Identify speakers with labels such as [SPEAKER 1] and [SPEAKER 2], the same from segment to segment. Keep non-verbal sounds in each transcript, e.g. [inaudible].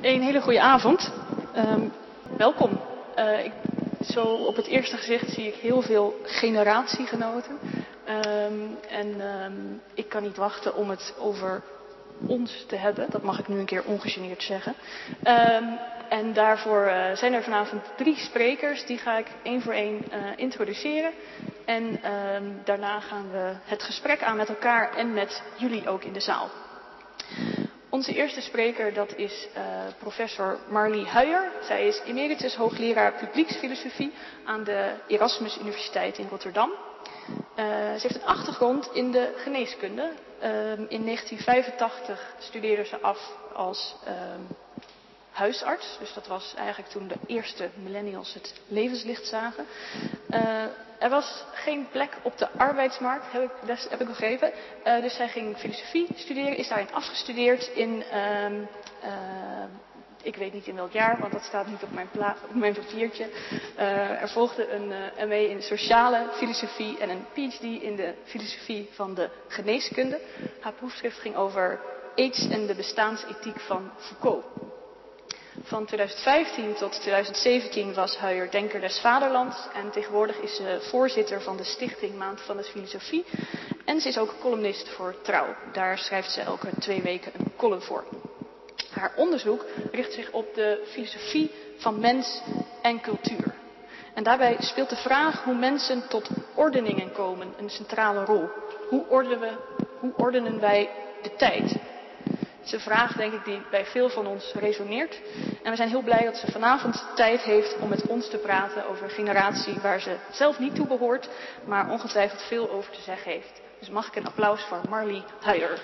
[SPEAKER 1] Een hele goede avond. Ehm, welkom. Eh, ik, zo op het eerste gezicht zie ik heel veel generatiegenoten. Ehm, en ehm, ik kan niet wachten om het over ons te hebben. Dat mag ik nu een keer ongegeneerd zeggen. en daarvoor uh, zijn er vanavond drie sprekers. Die ga ik één voor één uh, introduceren. En daarna gaan we het gesprek aan met elkaar en met jullie ook in de zaal. Onze eerste spreker dat is uh, professor Marlie Huijer. Zij is emeritus hoogleraar publieksfilosofie aan de Erasmus Universiteit in Rotterdam. Uh, ze heeft een achtergrond in de geneeskunde. Uh, in 1985 studeerde ze af als ehm, huisarts. Dus dat was eigenlijk toen de eerste millennials het levenslicht zagen. Uh, er was geen plek op de arbeidsmarkt, heb ik, heb ik begrepen. Uh, dus zij ging filosofie studeren, is daarin afgestudeerd in, uh, ik weet niet in welk jaar, want dat staat niet op mijn, op mijn papiertje. Er volgde een ME in sociale filosofie en een PhD in de filosofie van de geneeskunde. Haar proefschrift ging over aids en de bestaansethiek van Foucault. Van 2015 tot 2017 was Huijer Denker des Vaderlands en tegenwoordig is ze voorzitter van de stichting Maand van de Filosofie. En ze is ook columnist voor Trouw. Daar schrijft ze elke twee weken een column voor. Haar onderzoek richt zich op de filosofie van mens en cultuur. En daarbij speelt de vraag hoe mensen tot ordeningen komen een centrale rol. Hoe ordenen, we, hoe ordenen wij de tijd? Is een vraag, denk ik, die bij veel van ons resoneert. En we zijn heel blij dat ze vanavond tijd heeft om met ons te praten over een generatie waar ze zelf niet toe behoort, maar ongetwijfeld veel over te zeggen heeft. Dus mag ik een applaus voor Marlie Huijer.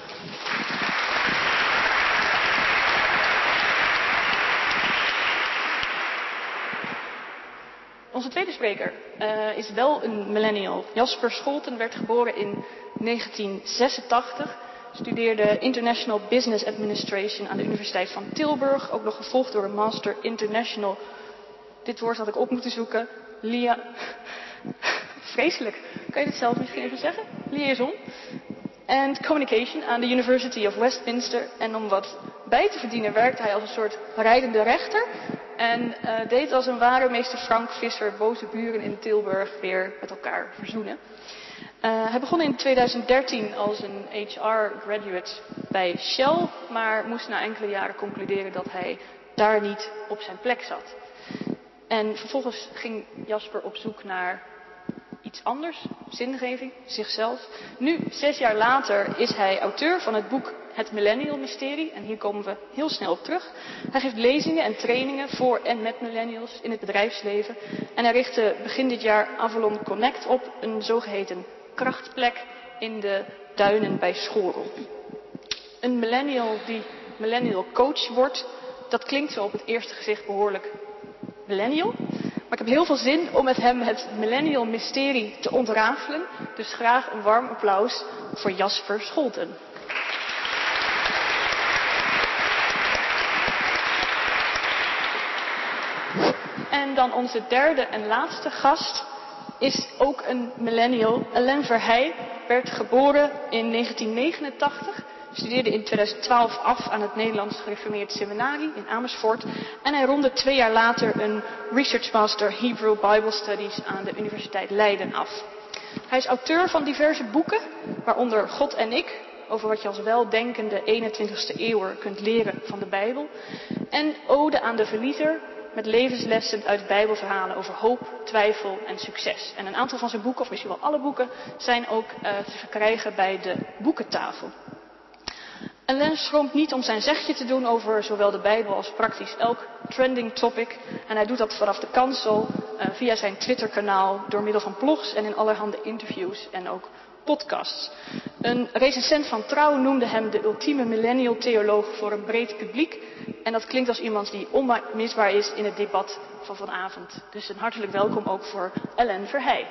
[SPEAKER 1] Onze tweede spreker uh, is wel een millennial. Jasper Scholten werd geboren in 1986 studeerde International Business Administration aan de Universiteit van Tilburg. Ook nog gevolgd door een Master International. Dit woord had ik op moeten zoeken. Lia. [laughs] Vreselijk. Kan je het zelf misschien even zeggen? Liaison. En Communication aan de University of Westminster. En om wat bij te verdienen werkte hij als een soort rijdende rechter. En uh, deed als een ware meester Frank Visser boze buren in Tilburg weer met elkaar verzoenen. Uh, hij begon in 2013 als een HR-graduate bij Shell, maar moest na enkele jaren concluderen dat hij daar niet op zijn plek zat. En vervolgens ging Jasper op zoek naar iets anders, zingeving, zichzelf. Nu, zes jaar later, is hij auteur van het boek Het Millennial Mysterie. En hier komen we heel snel op terug. Hij geeft lezingen en trainingen voor en met millennials in het bedrijfsleven. En hij richtte begin dit jaar Avalon Connect op, een zogeheten krachtplek in de duinen bij Schorel. Een millennial die millennial coach wordt, dat klinkt zo op het eerste gezicht behoorlijk millennial. Maar ik heb heel veel zin om met hem het millennial mysterie te ontrafelen. Dus graag een warm applaus voor Jasper Scholten. En dan onze derde en laatste gast is ook een millennial. Alain Verheij werd geboren in 1989, studeerde in 2012 af aan het Nederlands Gereformeerd Seminarie in Amersfoort en hij ronde twee jaar later een Research Master Hebrew Bible Studies aan de Universiteit Leiden af. Hij is auteur van diverse boeken, waaronder God en ik, over wat je als weldenkende 21ste eeuwer kunt leren van de Bijbel, en Ode aan de Verliezer, met levenslessen uit Bijbelverhalen over hoop, twijfel en succes. En een aantal van zijn boeken, of misschien wel alle boeken, zijn ook uh, te verkrijgen bij de boekentafel. En Lens schroomt niet om zijn zegje te doen over zowel de Bijbel als praktisch elk trending topic. En hij doet dat vanaf de kansel, uh, via zijn Twitterkanaal, door middel van blogs en in allerhande interviews en ook podcasts. Een recensent van Trouw noemde hem de ultieme millennial theoloog voor een breed publiek. En dat klinkt als iemand die onmisbaar is in het debat van vanavond. Dus een hartelijk welkom ook voor Ellen Verheij.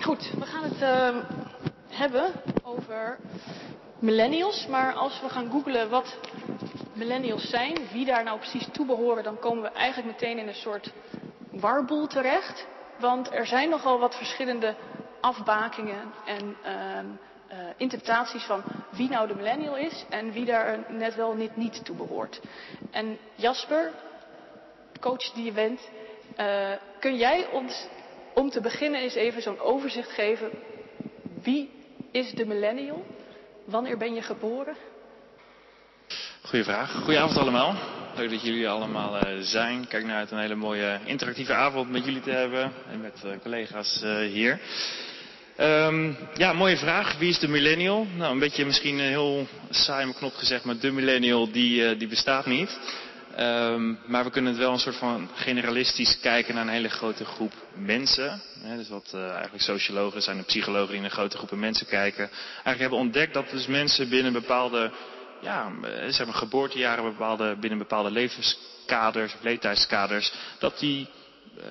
[SPEAKER 1] Goed, we gaan het uh, hebben over millennials. Maar als we gaan googlen wat millennials zijn, wie daar nou precies toe behoren, dan komen we eigenlijk meteen in een soort warboel terecht. Want er zijn nogal wat verschillende afbakingen en uh, uh, interpretaties van wie nou de millennial is en wie daar net wel niet, niet toe behoort. En Jasper, coach die je bent, uh, kun jij ons om te beginnen eens even zo'n overzicht geven. Wie is de millennial? Wanneer ben je geboren?
[SPEAKER 2] Goeie vraag. Goedenavond allemaal. Leuk dat jullie allemaal uh, zijn. Kijk naar uit een hele mooie interactieve avond met jullie te hebben en met uh, collega's uh, hier. Um, ja, mooie vraag. Wie is de millennial? Nou, een beetje misschien heel saai in knop gezegd, maar de millennial die, die bestaat niet. Um, maar we kunnen het wel een soort van generalistisch kijken naar een hele grote groep mensen. Dus wat eigenlijk sociologen zijn en psychologen die naar grote groepen mensen kijken. Eigenlijk hebben ontdekt dat dus mensen binnen bepaalde, ja, eh, zeg maar geboortejaren, bepaalde, binnen bepaalde levenskaders leeftijdskaders, dat die uh,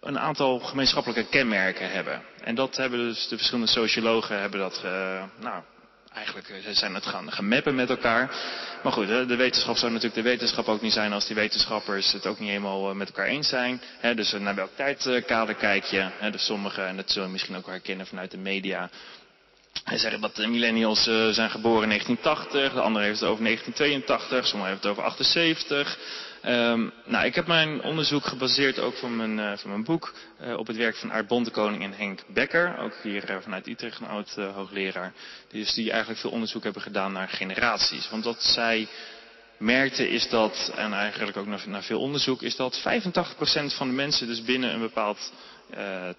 [SPEAKER 2] een aantal gemeenschappelijke kenmerken hebben. En dat hebben dus de verschillende sociologen hebben dat, uh, nou, eigenlijk eh, zijn het gaan, gaan mappen met elkaar. Maar goed, de wetenschap zou natuurlijk de wetenschap ook niet zijn als die wetenschappers het ook niet helemaal eh, met elkaar eens zijn. Dus naar welk tijdkader kijk je? Dus sommigen, en dat zullen we misschien ook herkennen vanuit de media, hij zeggen dat de millennials uh, zijn geboren in 1980, de andere heeft het over 1982, sommigen hebben het over 78. Um, nou, ik heb mijn onderzoek gebaseerd ook van mijn, uh, van mijn boek uh, op het werk van Aart Bontekoning en Henk Becker, ook hier vanuit Utrecht, een oud hoogleraar, dus die eigenlijk veel onderzoek hebben gedaan naar generaties. Want wat zij merkten is dat, en eigenlijk ook naar veel onderzoek, is dat 85% van de mensen dus binnen een bepaald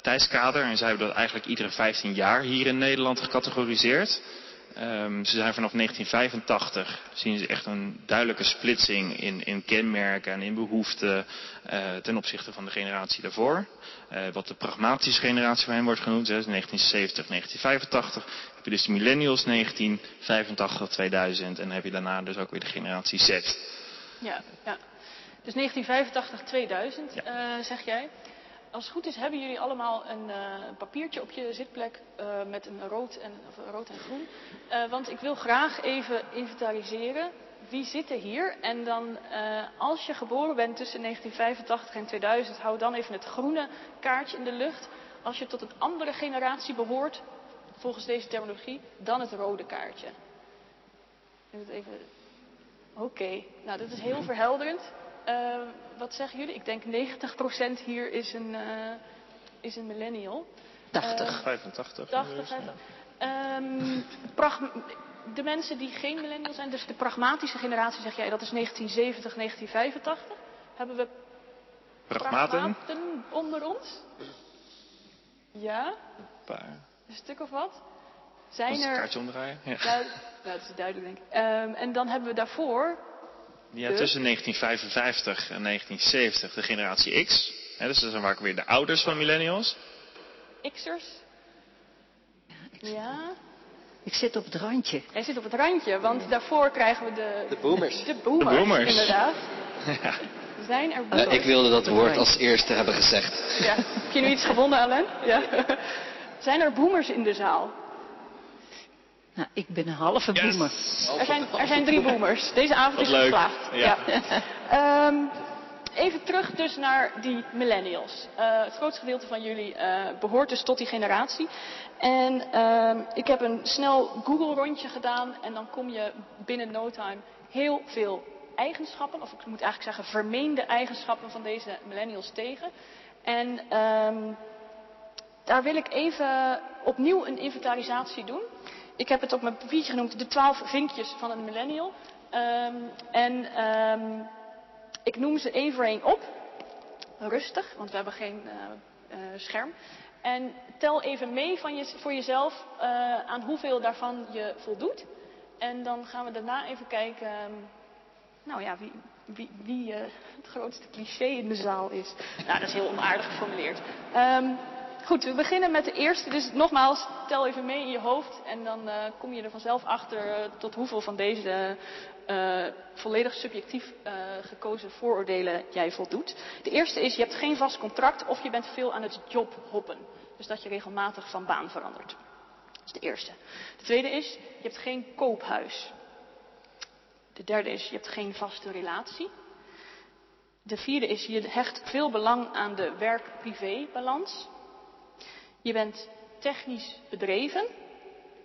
[SPEAKER 2] tijdskader, en zij hebben dat eigenlijk iedere 15 jaar hier in Nederland gecategoriseerd, Um, ze zijn vanaf 1985 zien ze echt een duidelijke splitsing in, in kenmerken en in behoeften uh, ten opzichte van de generatie daarvoor. Uh, wat de pragmatische generatie van hen wordt genoemd, hè, 1970, 1985. Heb je dus de millennials 1985, 2000 en dan heb je daarna dus ook weer de generatie Z.
[SPEAKER 1] Ja, ja. Dus 1985, 2000 ja. uh, zeg jij. Als het goed is, hebben jullie allemaal een uh, papiertje op je zitplek uh, met een rood en, rood en groen. Uh, want ik wil graag even inventariseren wie zit er hier. En dan, als je geboren bent tussen 1985 en 2000, hou dan even het groene kaartje in de lucht. Als je tot een andere generatie behoort, volgens deze terminologie, dan het rode kaartje. Oké, nou dat is heel verhelderend. Uh, wat zeggen jullie? Ik denk 90% hier is een, uh, is een millennial.
[SPEAKER 3] 80.
[SPEAKER 2] Uh, 85.
[SPEAKER 1] 80, 50. Um, de mensen die geen millennial zijn, dus de pragmatische generatie, zeg jij, dat is 1970, 1985. Hebben we
[SPEAKER 2] pragmaten,
[SPEAKER 1] pragmaten onder ons? Ja?
[SPEAKER 2] Een paar.
[SPEAKER 1] Een stuk of wat? Zijn
[SPEAKER 2] Als
[SPEAKER 1] er.
[SPEAKER 2] kaartje omdraaien? Ja.
[SPEAKER 1] Nou, dat is duidelijk, denk ik. Um, en dan hebben we daarvoor
[SPEAKER 2] ja, tussen 1955 en 1970 de generatie X. Hè, dus dat zijn vaak weer de ouders van millennials.
[SPEAKER 1] X'ers? Ja.
[SPEAKER 3] Ik zit op het randje.
[SPEAKER 1] Hij zit op het randje, want ja. daarvoor krijgen we de...
[SPEAKER 4] De boomers.
[SPEAKER 1] De boomers,
[SPEAKER 2] de boomers.
[SPEAKER 1] inderdaad. [laughs] Ja. Zijn er boomers?
[SPEAKER 4] Uh, ik wilde dat woord als eerste hebben gezegd.
[SPEAKER 1] Ja. Heb je nu iets gevonden, Alain? Ja. [laughs] Zijn er boomers in de zaal?
[SPEAKER 3] Nou, ik ben een halve
[SPEAKER 2] yes.
[SPEAKER 3] boemer.
[SPEAKER 1] Er zijn, er zijn drie boomers. Deze avond
[SPEAKER 2] Wat
[SPEAKER 1] is
[SPEAKER 2] leuk.
[SPEAKER 1] geslaagd.
[SPEAKER 2] Ja.
[SPEAKER 1] ja. um, even terug dus naar die millennials. Uh, het grootste gedeelte van jullie uh, behoort dus tot die generatie. En uh, ik heb een snel Google rondje gedaan en dan kom je binnen no time heel veel eigenschappen, of ik moet eigenlijk zeggen vermeende eigenschappen van deze millennials tegen. En um, daar wil ik even opnieuw een inventarisatie doen. Ik heb het op mijn papiertje genoemd de twaalf vinkjes van een millennial. Um, en um, ik noem ze één voor één op. Rustig, want we hebben geen uh, uh, scherm. En tel even mee van je, voor jezelf uh, aan hoeveel daarvan je voldoet. En dan gaan we daarna even kijken, um, nou ja, wie, wie, wie het grootste cliché in de zaal is. Nou, dat is heel onaardig geformuleerd. Goed, we beginnen met de eerste. Dus nogmaals, tel even mee in je hoofd. En dan uh, kom je er vanzelf achter uh, tot hoeveel van deze uh, volledig subjectief gekozen vooroordelen jij voldoet. De eerste is, je hebt geen vast contract of je bent veel aan het jobhoppen. Dus dat je regelmatig van baan verandert. Dat is de eerste. De tweede is, je hebt geen koophuis. De derde is, je hebt geen vaste relatie. De vierde is, je hecht veel belang aan de werk-privé balans. Je bent technisch bedreven.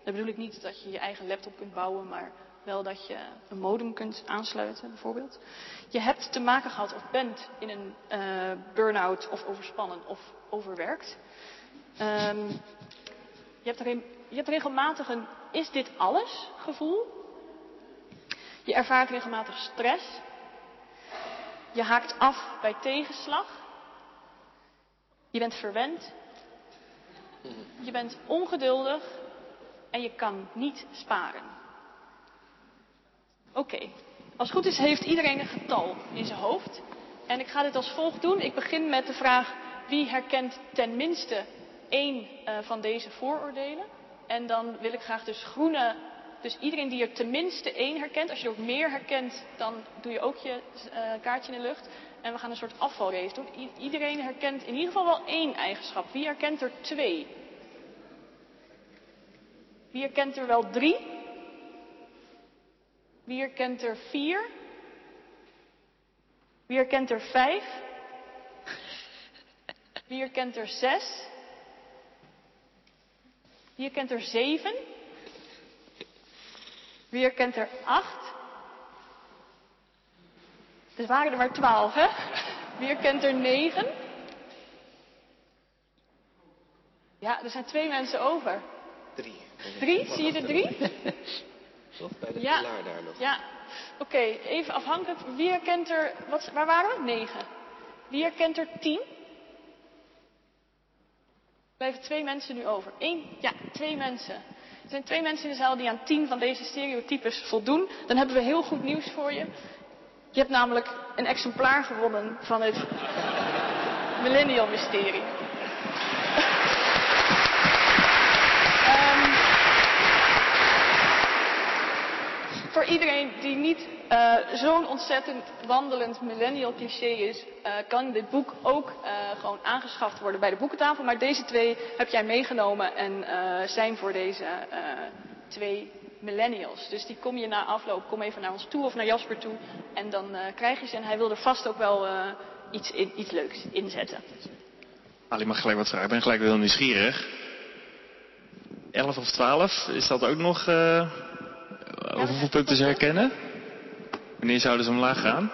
[SPEAKER 1] Dan bedoel ik niet dat je je eigen laptop kunt bouwen, maar wel dat je een modem kunt aansluiten, bijvoorbeeld. Je hebt te maken gehad of bent in een uh, burn-out of overspannen of overwerkt. Um, je, hebt je hebt regelmatig een is dit alles gevoel. Je ervaart regelmatig stress. Je haakt af bij tegenslag. Je bent verwend. Je bent ongeduldig en je kan niet sparen. Oké, als het goed is heeft iedereen een getal in zijn hoofd. En ik ga dit als volgt doen. Ik begin met de vraag wie herkent ten minste één uh, van deze vooroordelen. En dan wil ik graag dus groene, dus iedereen die er tenminste één herkent. Als je er ook meer herkent, dan doe je ook je uh, kaartje in de lucht. En we gaan een soort afvalrace doen. Iedereen herkent in ieder geval wel één eigenschap. Wie herkent er twee? Wie herkent er wel drie? Wie herkent er vier? Wie herkent er vijf? Wie herkent er zes? Wie herkent er zeven? Wie herkent er acht? Dus waren er maar twaalf, hè? Wie herkent er negen? Ja, er zijn twee mensen over.
[SPEAKER 4] Drie.
[SPEAKER 1] Drie? Zie je er drie? [laughs]
[SPEAKER 4] Toch? Bij de
[SPEAKER 1] Ja.
[SPEAKER 4] daar nog.
[SPEAKER 1] Ja. Oké, even afhankelijk. Wie herkent er... Wat, waar waren we? Negen. Wie herkent er tien? Er blijven twee mensen nu over. Eén, ja, twee mensen. Er zijn twee mensen in de zaal die aan tien van deze stereotypes voldoen. Dan hebben we heel goed nieuws voor je. Je hebt namelijk een exemplaar gewonnen van het Millennial Mysterie. Ehm, voor iedereen die niet eh, zo'n ontzettend wandelend millennial cliché is, eh, kan dit boek ook eh, gewoon aangeschaft worden bij de boekentafel. Maar deze twee heb jij meegenomen en zijn voor deze twee millennials. Dus die kom je na afloop, kom even naar ons toe of naar Jasper toe en dan eh, krijg je ze. En hij wil er vast ook wel eh, iets, in, iets leuks inzetten.
[SPEAKER 2] Ali mag gelijk wat vragen. Ik ben gelijk heel nieuwsgierig. 11 of 12, is dat ook nog... over hoeveel punten ze herkennen? Wanneer zouden ze omlaag gaan?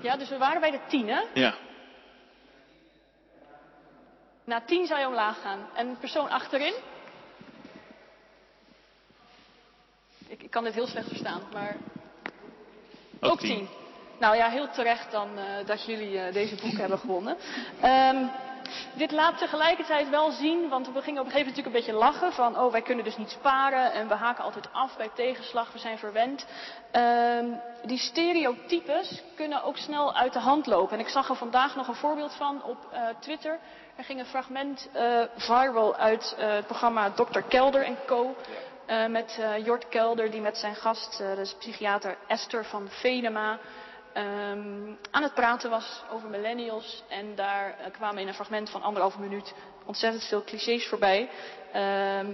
[SPEAKER 1] Ja, dus we waren bij de tien, hè?
[SPEAKER 2] Ja.
[SPEAKER 1] Na tien zou je omlaag gaan. En persoon achterin? Ik, ik kan dit heel slecht verstaan, maar
[SPEAKER 2] Ook,
[SPEAKER 1] ook tien. Nou ja, heel terecht dan eh, dat jullie eh, deze boeken hebben gewonnen. Ehm, dit laat tegelijkertijd wel zien, want we gingen op een gegeven moment natuurlijk een beetje lachen van, oh wij kunnen dus niet sparen en we haken altijd af bij tegenslag, we zijn verwend. Ehm, die stereotypes kunnen ook snel uit de hand lopen. En ik zag er vandaag nog een voorbeeld van op eh, Twitter. Er ging een fragment viral uit het programma Dr. Kelder en Co. Eh, met eh, Jort Kelder, die met zijn gast, eh, de psychiater Esther van Venema, ehm, aan het praten was over millennials. En daar kwamen in een fragment van anderhalve minuut ontzettend veel clichés voorbij. Ehm,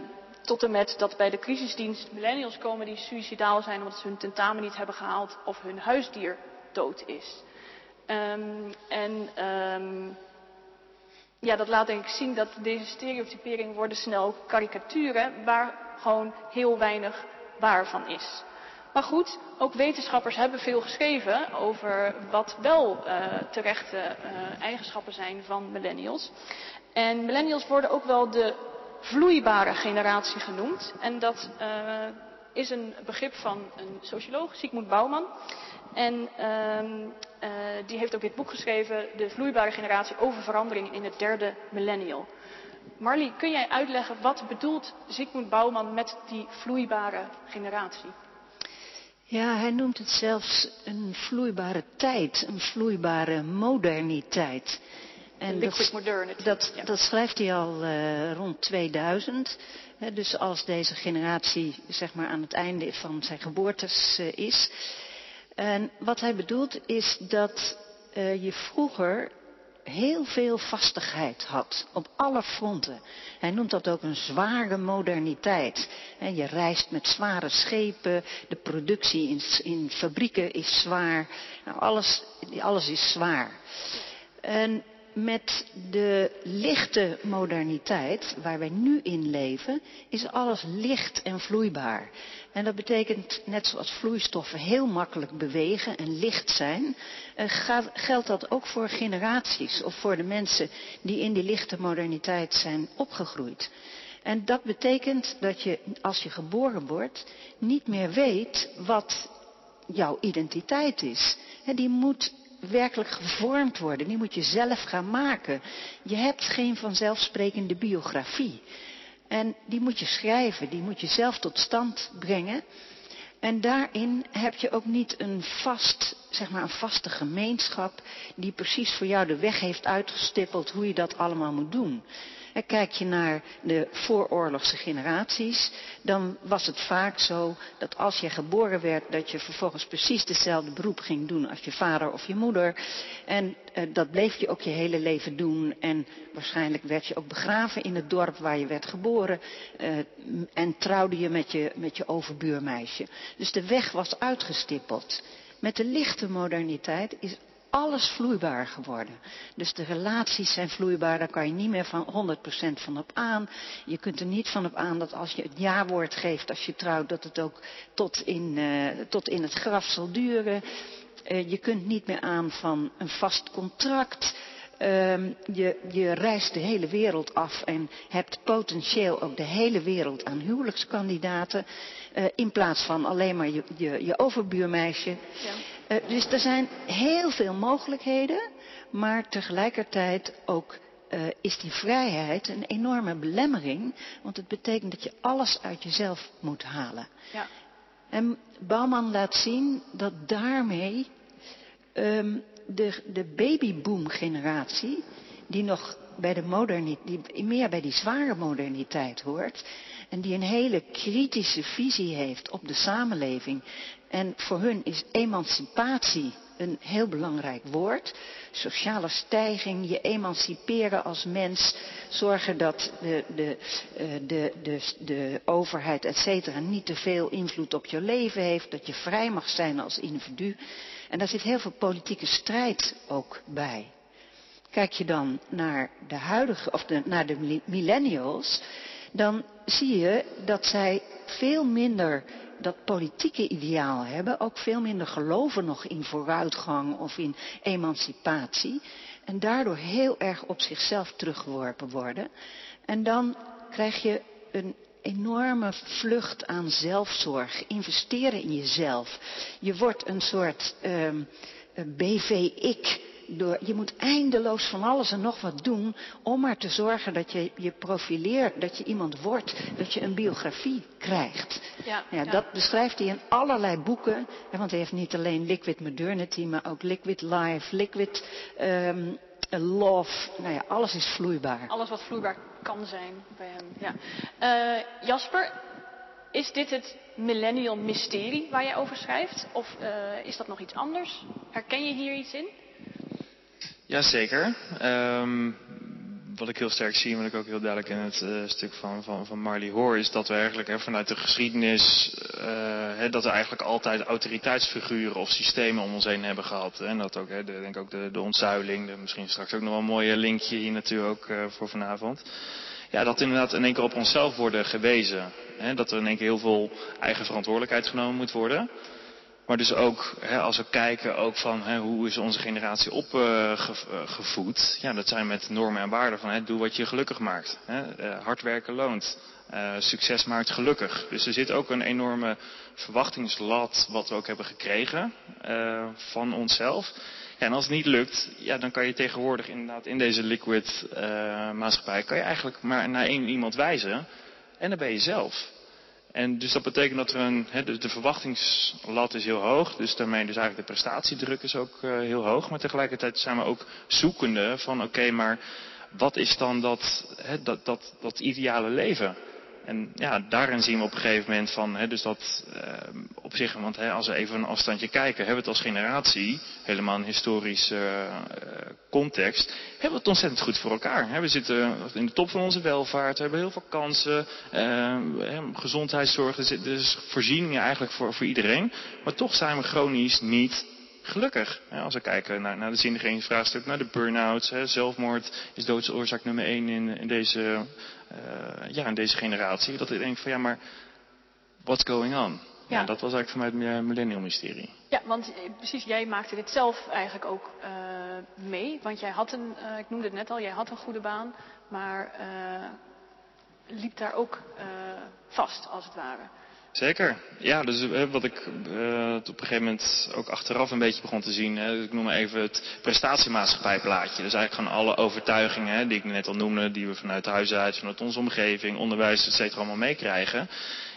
[SPEAKER 1] tot en met dat bij de crisisdienst millennials komen die suicidaal zijn omdat ze hun tentamen niet hebben gehaald of hun huisdier dood is. Ehm, en ja, dat laat denk ik zien dat deze stereotyperingen worden snel karikaturen waar gewoon heel weinig waar van is. Maar goed, ook wetenschappers hebben veel geschreven over wat wel uh, terechte uh, eigenschappen zijn van millennials. En millennials worden ook wel de vloeibare generatie genoemd. En dat uh, is een begrip van een socioloog, Sigmund Bouwman. En uh, die heeft ook dit boek geschreven, De vloeibare generatie over verandering in het derde millennial. Marlie, kun jij uitleggen wat bedoelt Sigmund Bouwman met die vloeibare generatie?
[SPEAKER 3] Ja, hij noemt het zelfs een vloeibare tijd, een vloeibare moderniteit.
[SPEAKER 1] En dat.
[SPEAKER 3] Dat, ja. dat, schrijft hij al uh, rond 2000. He, dus als deze generatie zeg maar aan het einde van zijn geboortes uh, is. En wat hij bedoelt is dat uh, je vroeger heel veel vastigheid had op alle fronten. Hij noemt dat ook een zware moderniteit. Je reist met zware schepen, de productie in, in fabrieken is zwaar, nou alles, alles is zwaar. En met de lichte moderniteit waar wij nu in leven, is alles licht en vloeibaar. En dat betekent, net zoals vloeistoffen heel makkelijk bewegen en licht zijn, eh, geldt dat ook voor generaties of voor de mensen die in die lichte moderniteit zijn opgegroeid. En dat betekent dat je, als je geboren wordt, niet meer weet wat jouw identiteit is. Die moet werkelijk gevormd worden. Die moet je zelf gaan maken. Je hebt geen vanzelfsprekende biografie. En die moet je schrijven, die moet je zelf tot stand brengen. En daarin heb je ook niet een vast, zeg maar een vaste gemeenschap die precies voor jou de weg heeft uitgestippeld hoe je dat allemaal moet doen. Kijk je naar de vooroorlogse generaties, dan was het vaak zo dat als je geboren werd, dat je vervolgens precies dezelfde beroep ging doen als je vader of je moeder. En eh, dat bleef je ook je hele leven doen. En waarschijnlijk werd je ook begraven in het dorp waar je werd geboren. Eh, en trouwde je met, je met je overbuurmeisje. Dus de weg was uitgestippeld. Met de lichte moderniteit is alles vloeibaar geworden. Dus de relaties zijn vloeibaar, daar kan je niet meer van 100% van op aan. Je kunt er niet van op aan dat als je het ja-woord geeft als je trouwt, dat het ook tot in, uh, tot in het graf zal duren. Uh, je kunt niet meer aan van een vast contract. Uh, je, je, reist de hele wereld af en hebt potentieel ook de hele wereld aan huwelijkskandidaten. Uh, in plaats van alleen maar je, je, je overbuurmeisje. Ja. Uh, dus er zijn heel veel mogelijkheden, maar tegelijkertijd ook uh, is die vrijheid een enorme belemmering, want het betekent dat je alles uit jezelf moet halen. Ja. En Bouwman laat zien dat daarmee um, de, de babyboom-generatie, die nog bij de moderniteit, die meer bij die zware moderniteit hoort, en die een hele kritische visie heeft op de samenleving. En voor hun is emancipatie een heel belangrijk woord. Sociale stijging, je emanciperen als mens, zorgen dat de, de, eh, de, de, de overheid, et cetera, niet te veel invloed op je leven heeft, dat je vrij mag zijn als individu. En daar zit heel veel politieke strijd ook bij. Kijk je dan naar de huidige, of naar de millennials, dan zie je dat zij veel minder dat politieke ideaal hebben, ook veel minder geloven nog in vooruitgang of in emancipatie. En daardoor heel erg op zichzelf teruggeworpen worden. En dan krijg je een enorme vlucht aan zelfzorg, investeren in jezelf. Je wordt een soort um, BV-ik door, je moet eindeloos van alles en nog wat doen om maar te zorgen dat je je profileert, dat je iemand wordt, dat je een biografie krijgt. Ja, ja, Dat beschrijft hij in allerlei boeken, want hij heeft niet alleen Liquid Modernity, maar ook Liquid Life, Liquid um, Love. Nou ja, alles is vloeibaar.
[SPEAKER 1] Alles wat vloeibaar kan zijn bij hem. Ja. Uh, Jasper, is dit het millennial mysterie waar jij over schrijft? Of uh, is dat nog iets anders? Herken je hier iets in?
[SPEAKER 2] Jazeker. Um, wat ik heel sterk zie wat ik ook heel duidelijk in het uh, stuk van, van, van Marley hoor, is dat we eigenlijk hè, vanuit de geschiedenis, uh, hè, dat we eigenlijk altijd autoriteitsfiguren of systemen om ons heen hebben gehad. En dat ook, hè, de, denk ook de, de ontzuiling, misschien straks ook nog wel een mooie linkje hier natuurlijk ook uh, voor vanavond. Ja, dat inderdaad in één keer op onszelf worden gewezen. Hè, dat er in één keer heel veel eigen verantwoordelijkheid genomen moet worden. Maar dus ook, hè, als we kijken ook van hè, hoe is onze generatie opgevoed. Uh, ja, dat zijn met normen en waarden van hè, doe wat je gelukkig maakt. Uh, hard werken loont. Succes maakt gelukkig. Dus er zit ook een enorme verwachtingslat wat we ook hebben gekregen van onszelf. Ja, en als het niet lukt, ja, dan kan je tegenwoordig inderdaad in deze liquid maatschappij, kan je eigenlijk maar naar één iemand wijzen. En dan ben je zelf. En dus dat betekent dat er een, de verwachtingslat is heel hoog, dus daarmee dus eigenlijk de prestatiedruk is ook uh, heel hoog. Maar tegelijkertijd zijn we ook zoekende van oké, maar wat is dan dat, dat, dat, dat ideale leven? En ja, daarin zien we op een gegeven moment van, hè, dus dat uh, op zich, want hè, als we even een afstandje kijken, hebben we het als generatie, helemaal een historische uh, context, hebben we het ontzettend goed voor elkaar. Hè. We zitten in de top van onze welvaart, we hebben heel veel kansen, uh, gezondheidszorg, is voorzieningen eigenlijk voor, voor iedereen. Maar toch zijn we chronisch niet gelukkig. Als we kijken naar, naar de zinnigheidsvraagstuk, naar de burn-outs, zelfmoord is doodsoorzaak nummer één in, in, deze, uh, ja, in deze generatie. Dat ik denk van ja, maar what's going on? Ja. dat was eigenlijk mij het millennium mysterie.
[SPEAKER 1] Ja, want eh, precies, jij maakte dit zelf eigenlijk ook uh, mee. Want jij had een, uh, ik noemde het net al, jij had een goede baan, maar liep daar ook vast, als het ware.
[SPEAKER 2] Zeker. Ja, dus wat ik op een gegeven moment ook achteraf een beetje begon te zien. Hè, ik noem maar even het prestatiemaatschappijplaatje. Dus eigenlijk gewoon alle overtuigingen hè, die ik net al noemde, die we vanuit huis uit, vanuit onze omgeving, onderwijs, et cetera, allemaal meekrijgen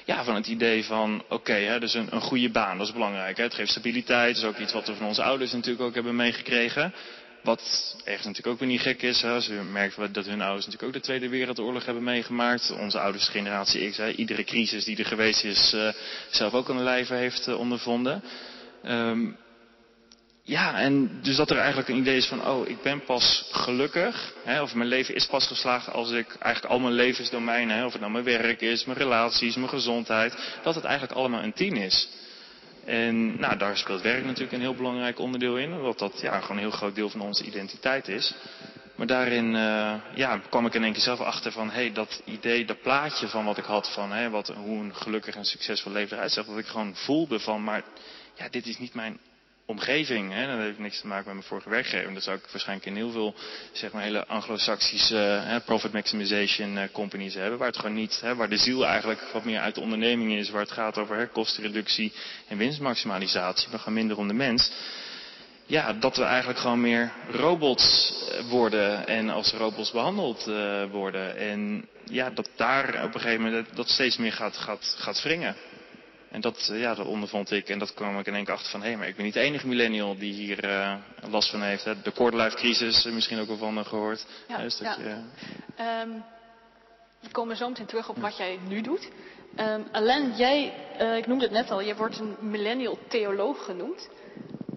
[SPEAKER 2] ja, van het idee van, oké, okay, dus een, een, goede baan, dat is belangrijk. Het geeft stabiliteit, dat is ook iets wat we van onze ouders natuurlijk ook hebben meegekregen. Wat ergens natuurlijk ook weer niet gek is. Hè? Merkt dat hun ouders natuurlijk ook de Tweede Wereldoorlog hebben meegemaakt. Onze ouders generatie X, hè? iedere crisis die er geweest is, uh, zelf ook aan de lijve heeft uh, ondervonden. Um, ja, en dus dat er eigenlijk een idee is van, oh, ik ben pas gelukkig, hè, of mijn leven is pas geslaagd als ik eigenlijk al mijn levensdomeinen, of het nou mijn werk is, mijn relaties, mijn gezondheid, dat het eigenlijk allemaal een tien is. En nou, daar speelt werk natuurlijk een heel belangrijk onderdeel in, omdat dat ja, gewoon een heel groot deel van onze identiteit is. Maar daarin uh, ja, kwam ik in één keer zelf achter van, hey, dat idee, dat plaatje van wat ik had van wat, hoe een gelukkig en succesvol leven eruit zag, dat ik gewoon voelde van, maar ja, dit is niet mijn omgeving. Hè? Dat heeft niks te maken met mijn vorige werkgever. Dat zou ik waarschijnlijk in heel veel zeg maar, hele anglo-saxische profit maximization uh, companies hebben. Waar het gewoon niet, hè, waar de ziel eigenlijk wat meer uit de onderneming is. Waar het gaat over hè, kostenreductie en winstmaximalisatie. Maar gewoon minder om de mens. Ja, dat we eigenlijk gewoon meer robots eh, worden en als robots behandeld uh, worden. En ja, dat daar op een gegeven moment dat steeds meer gaat, gaat, gaat wringen. En dat, eh, ja, dat ondervond ik en dat kwam ik in één keer achter van, hé, hey, maar ik ben niet de enige millennial die hier uh, last van heeft. Hè. De quarterlife crisis, eh, misschien ook wel van gehoord.
[SPEAKER 1] Ja, dus dat ja. Um, we komen zo meteen terug op wat jij nu doet. Um, Alain, jij, uh, ik noemde het net al, je wordt een millennial theoloog genoemd.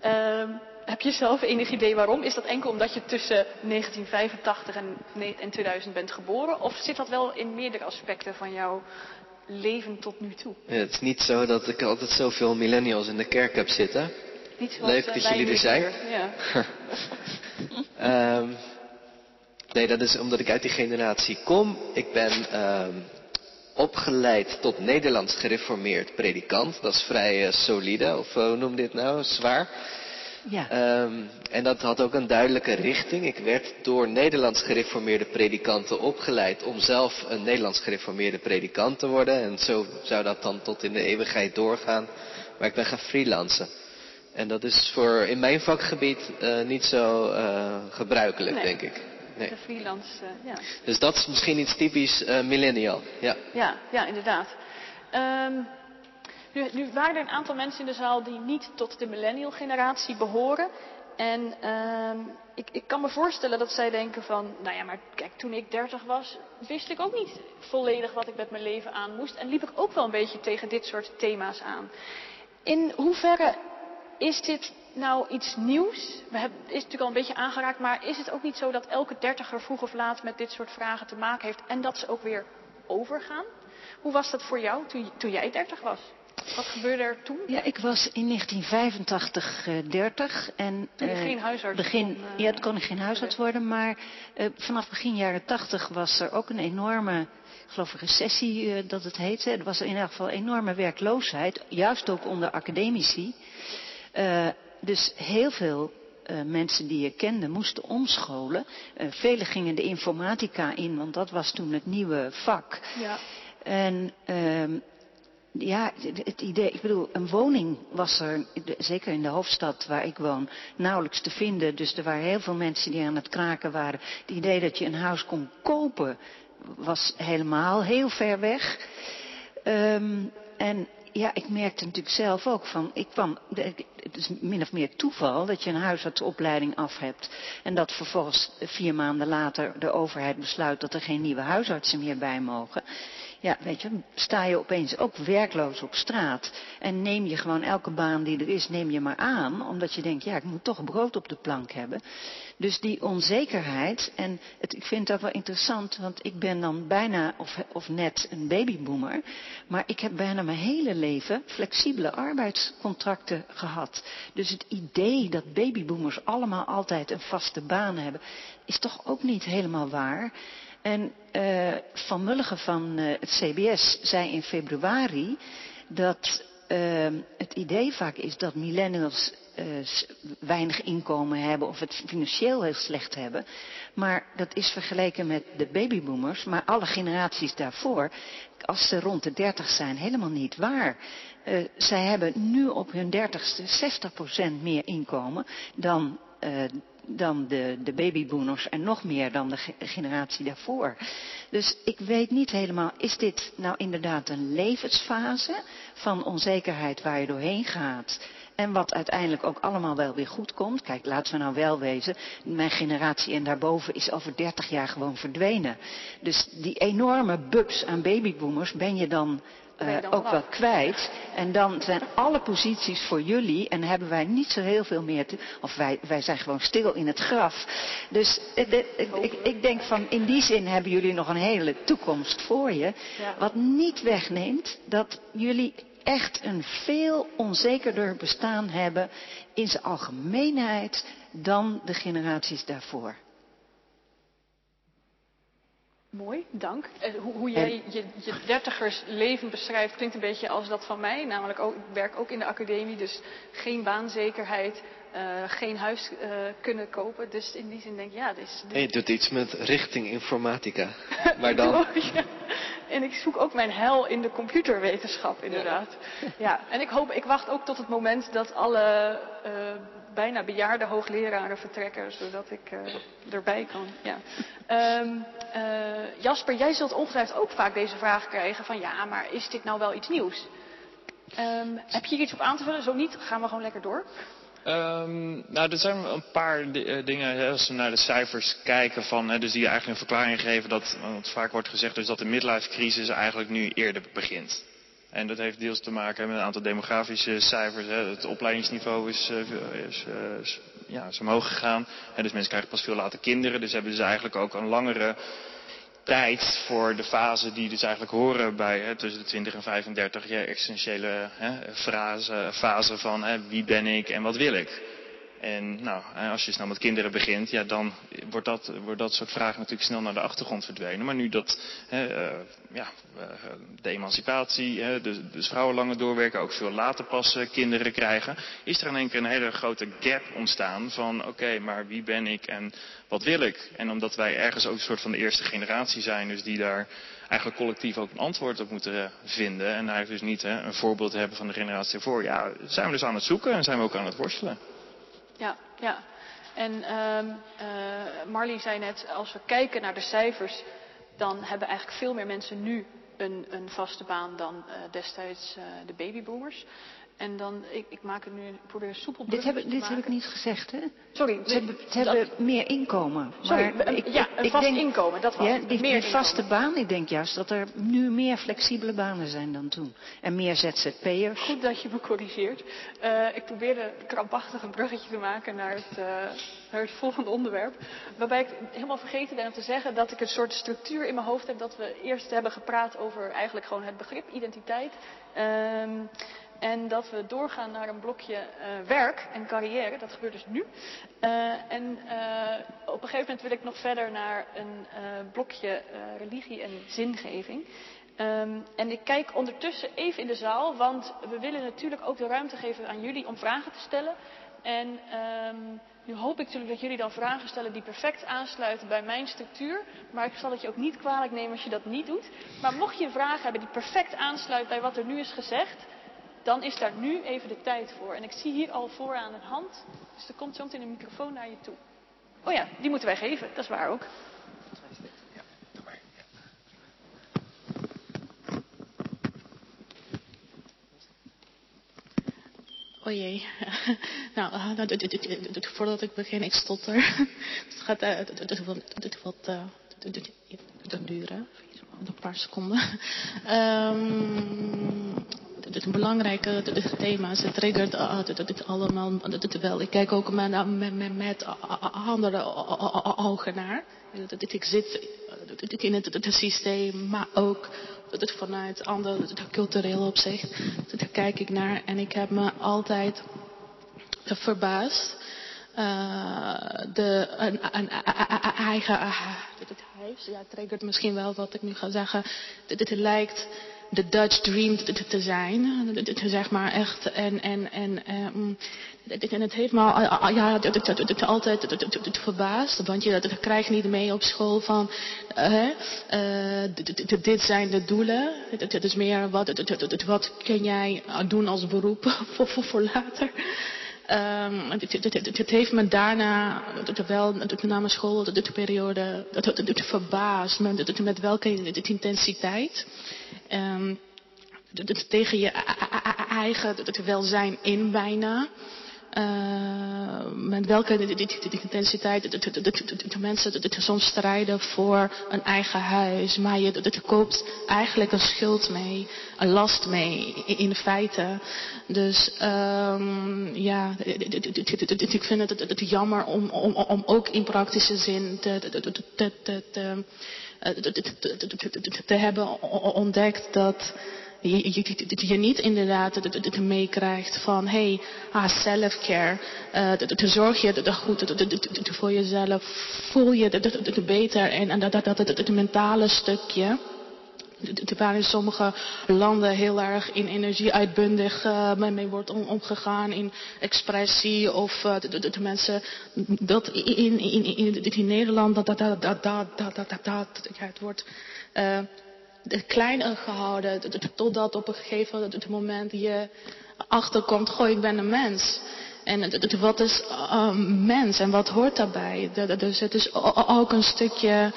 [SPEAKER 1] Um, heb je zelf enig idee waarom? Is dat enkel omdat je tussen 1985 en, en 2000 bent geboren? Of zit dat wel in meerdere aspecten van jouw leven tot nu toe.
[SPEAKER 4] Ja, het is niet zo dat ik altijd zoveel millennials in de kerk heb zitten. Niet Leuk dat jullie er zijn. Ja. um, [laughs] nee, dat is omdat ik uit die generatie kom. Ik ben um, opgeleid tot Nederlands gereformeerd predikant. Dat is vrij uh, solide, of uh, hoe noem dit nou? Zwaar. Ja. Um, en dat had ook een duidelijke richting. Ik werd door Nederlands gereformeerde predikanten opgeleid om zelf een Nederlands gereformeerde predikant te worden. En zo zou dat dan tot in de eeuwigheid doorgaan. Maar ik ben gaan freelancen. En dat is voor in mijn vakgebied uh, niet zo uh, gebruikelijk,
[SPEAKER 1] nee.
[SPEAKER 4] denk ik.
[SPEAKER 1] Nee. De freelance, uh, ja.
[SPEAKER 4] Dus dat is misschien iets typisch millennial. Ja,
[SPEAKER 1] ja, ja inderdaad. Um, nu, waren er een aantal mensen in de zaal die niet tot de millennial generatie behoren. En uh, ik, ik, kan me voorstellen dat zij denken van, nou ja, maar kijk, toen ik 30 was, wist ik ook niet volledig wat ik met mijn leven aan moest. En liep ik ook wel een beetje tegen dit soort thema's aan. In hoeverre is dit nou iets nieuws? We hebben, is natuurlijk al een beetje aangeraakt, maar is het ook niet zo dat elke dertiger vroeg of laat met dit soort vragen te maken heeft en dat ze ook weer overgaan? Hoe was dat voor jou toen, toen jij 30 was? Wat gebeurde er toen?
[SPEAKER 3] Ja, ik was in 1985 uh, 30
[SPEAKER 1] en toen uh, geen huisarts
[SPEAKER 3] begin, kon, uh, ja, het kon geen huisarts worden, maar uh, vanaf begin jaren 80 was er ook een enorme, ik geloof recessie dat het heette. Er was in ieder geval enorme werkloosheid, juist ook onder academici. dus heel veel uh, mensen die je kende moesten omscholen. Uh, velen gingen de informatica in, want dat was toen het nieuwe vak. Ja. En uh, ja, het idee, ik bedoel, een woning was er, zeker in de hoofdstad waar ik woon, nauwelijks te vinden. Dus er waren heel veel mensen die aan het kraken waren. Het idee dat je een huis kon kopen was helemaal heel ver weg. Um, en ja, ik merkte natuurlijk zelf ook van, ik kwam, het is min of meer toeval dat je een huisartsopleiding af hebt. En dat vervolgens vier maanden later de overheid besluit dat er geen nieuwe huisartsen meer bij mogen. Ja, weet je, sta je opeens ook werkloos op straat. En neem je gewoon elke baan die er is, neem je maar aan. Omdat je denkt, ja, ik moet toch brood op de plank hebben. Dus die onzekerheid, en het, ik vind dat wel interessant, want ik ben dan bijna of, of net een babyboomer. Maar ik heb bijna mijn hele leven flexibele arbeidscontracten gehad. Dus het idee dat babyboomers allemaal altijd een vaste baan hebben, is toch ook niet helemaal waar. En uh, Van Mulligen van uh, het CBS zei in februari dat uh, het idee vaak is dat millennials weinig inkomen hebben of het financieel heel slecht hebben. Maar dat is vergeleken met de babyboomers, maar alle generaties daarvoor, als ze rond de 30 zijn, helemaal niet waar. zij hebben nu op hun dertigste 60% meer inkomen dan dan de, de babyboomers en nog meer dan de generatie daarvoor. Dus ik weet niet helemaal, is dit nou inderdaad een levensfase van onzekerheid waar je doorheen gaat? En wat uiteindelijk ook allemaal wel weer goed komt. Kijk, laten we nou wel wezen. Mijn generatie en daarboven is over 30 jaar gewoon verdwenen. Dus die enorme bubs aan babyboomers ben je dan uh, ook wel kwijt. En dan zijn alle posities voor jullie en hebben wij niet zo heel veel meer te. Of wij, wij zijn gewoon stil in het graf. Dus ik, ik, ik denk van in die zin hebben jullie nog een hele toekomst voor je. Wat niet wegneemt dat jullie echt een veel onzekerder bestaan hebben in zijn algemeenheid dan de generaties daarvoor.
[SPEAKER 1] Mooi, dank. Eh, hoe, hoe jij je, je dertigers leven beschrijft klinkt een beetje als dat van mij. Namelijk, ook, ik werk ook in de academie, dus geen baanzekerheid, uh, geen huis uh, kunnen kopen. Dus in die zin denk ik, ja, dit is...
[SPEAKER 4] Dit... je doet iets met richting informatica. [laughs] Maar dan... Oh,
[SPEAKER 1] ja. En ik zoek ook mijn hel in de computerwetenschap, inderdaad. Ja. ja. En ik hoop, ik wacht ook tot het moment dat alle uh, bijna bejaarde hoogleraren vertrekken, zodat ik uh, erbij kan. Ja. Um, [laughs] uh, Jasper, jij zult ongetwijfeld ook vaak deze vraag krijgen van ja, maar is dit nou wel iets nieuws? Um, heb je hier iets op aan te vullen? Zo niet, gaan we gewoon lekker door.
[SPEAKER 2] Um, nou, er zijn een paar dingen, hè, als we naar de cijfers kijken, van, hè, dus die eigenlijk een verklaring geven dat, want vaak wordt gezegd dus dat de midlife crisis eigenlijk nu eerder begint. En dat heeft deels te maken met een aantal demografische cijfers. Hè. Het opleidingsniveau is, uh, is, is, ja, is omhoog gegaan. Hè, dus mensen krijgen pas veel later kinderen. Dus hebben ze eigenlijk ook een langere tijd voor de fase die dus eigenlijk horen bij hè, tussen de 20 en 35 jaar essentiële hè, fase van hè, wie ben ik en wat wil ik. En nou, als je snel met kinderen begint, ja, dan wordt dat, wordt dat soort vragen natuurlijk snel naar de achtergrond verdwenen. Maar nu dat hè, uh, ja, uh, de emancipatie, hè, dus, dus vrouwen langer doorwerken, ook veel later pas uh, kinderen krijgen, is er in één keer een hele grote gap ontstaan van oké, maar wie ben ik en wat wil ik? En omdat wij ergens ook een soort van de eerste generatie zijn, dus die daar eigenlijk collectief ook een antwoord op moeten vinden. En eigenlijk dus niet hè, een voorbeeld hebben van de generatie ervoor. Ja, zijn we dus aan het zoeken en zijn we ook aan het worstelen.
[SPEAKER 1] Ja, ja. En uh, uh, Marlie zei net, als we kijken naar de cijfers, dan hebben eigenlijk veel meer mensen nu een, een vaste baan dan uh, destijds uh, de babyboomers. En dan, ik, ik maak het nu, ik probeer soepel
[SPEAKER 3] Dit, heb, dit heb ik niet gezegd, hè?
[SPEAKER 1] Sorry.
[SPEAKER 3] Ze, hebben, ze hebben meer inkomen.
[SPEAKER 1] Sorry, maar ik, ja, een vast
[SPEAKER 3] denk,
[SPEAKER 1] inkomen, dat was
[SPEAKER 3] ja,
[SPEAKER 1] het.
[SPEAKER 3] Die,
[SPEAKER 1] meer
[SPEAKER 3] die vaste baan, ik denk juist dat er nu meer flexibele banen zijn dan toen. En meer ZZP'ers.
[SPEAKER 1] Goed dat je me corrigeert. Uh, ik probeerde krampachtig een bruggetje te maken naar het, uh, naar het volgende onderwerp. Waarbij ik helemaal vergeten ben om te zeggen dat ik een soort structuur in mijn hoofd heb. Dat we eerst hebben gepraat over eigenlijk gewoon het begrip identiteit. Um, en dat we doorgaan naar een blokje uh, werk en carrière. Dat gebeurt dus nu. Uh, en uh, op een gegeven moment wil ik nog verder naar een blokje religie en zingeving. Um, en ik kijk ondertussen even in de zaal, want we willen natuurlijk ook de ruimte geven aan jullie om vragen te stellen. En um, nu hoop ik natuurlijk dat jullie dan vragen stellen die perfect aansluiten bij mijn structuur. Maar ik zal het je ook niet kwalijk nemen als je dat niet doet. Maar mocht je een vraag hebben die perfect aansluit bij wat er nu is gezegd, dan is daar nu even de tijd voor. En ik zie hier al vooraan een hand, dus er komt zo meteen een microfoon naar je toe. Oh ja, die moeten wij geven, dat is waar ook.
[SPEAKER 5] Oh jee. nou, uh, voordat ik begin, ik stotter. het gaat uh, wat, uh, duren. een paar seconden. Um, het belangrijke thema's, het triggert het allemaal wel. Ik kijk ook met, andere ogen naar. Ik zit in het, systeem, maar ook vanuit ander cultureel opzicht. Daar kijk ik naar en ik heb me altijd verbaasd. Uh, de, een, eigen het huis, ja, triggert misschien wel wat ik nu ga zeggen. Het lijkt de Dutch dream te zijn. Zeg maar echt. En, en, en, en het heeft me ja, altijd verbaasd. Want je dat krijg je niet mee op school van. Uh, dit zijn de doelen. Het is meer wat, wat kun jij doen als beroep [laughs] voor, voor later. Um, het, heeft me daarna, wel na mijn school, de, periode, het, verbaasd met, met welke intensiteit. Um, tegen je eigen welzijn in bijna. Uh, met welke intensiteit de, mensen soms strijden voor een eigen huis. Maar je koopt eigenlijk een schuld mee, een last mee in feite. Dus um, ja, ik vind het, jammer om, om, ook in praktische zin te hebben ontdekt dat je, je, je niet inderdaad het meekrijgt van, hey, self-care. Uh, zorg je dat goed voor jezelf, voel je het beter en dat, dat, dat, het mentale stukje. Waar in sommige landen heel erg in energie uitbundig uh, mee wordt om, omgegaan, in expressie of uh, de, mensen dat in, in, in, in Nederland dat dat dat dat dat dat dat, het wordt uh, klein gehouden. Totdat op een gegeven moment je achterkomt, goh, ik ben een mens. En wat is een mens en wat hoort daarbij? Dus het is ook een stukje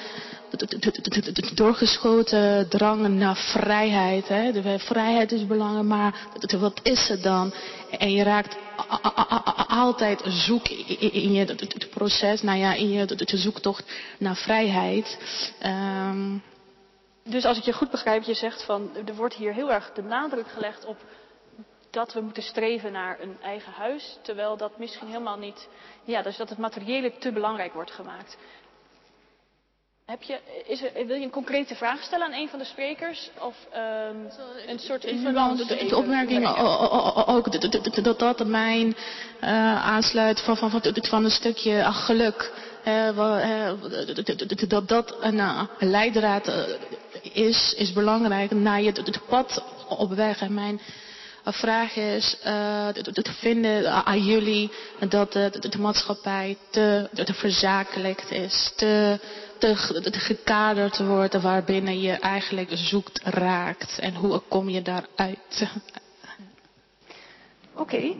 [SPEAKER 5] doorgeschoten drang naar vrijheid. Hè? De vrijheid is belangrijk, maar wat is het dan? En je raakt altijd zoek in je proces, nou ja, in je zoektocht naar vrijheid. Um,
[SPEAKER 1] dus als ik je goed begrijp, je zegt van er wordt hier heel erg de nadruk gelegd op dat we moeten streven naar een eigen huis, terwijl dat misschien helemaal niet, ja, dus dat het materiële te belangrijk wordt gemaakt. Heb je, is er, wil je een concrete vraag stellen aan een van de sprekers? Of um, een soort nuance?
[SPEAKER 5] De, de opmerking ook dat dat mijn uh, aansluit van, van, van, van een stukje ach, geluk. Uh, dat dat een uh, leidraad is, is belangrijk naar je het pad op weg. En mijn vraag is uh, te vinden aan jullie dat de, de, de maatschappij te, te verzakelijkt is, te, te, te gekaderd wordt waarbinnen je eigenlijk zoekt, raakt. En hoe kom je daaruit?
[SPEAKER 1] Oké, okay.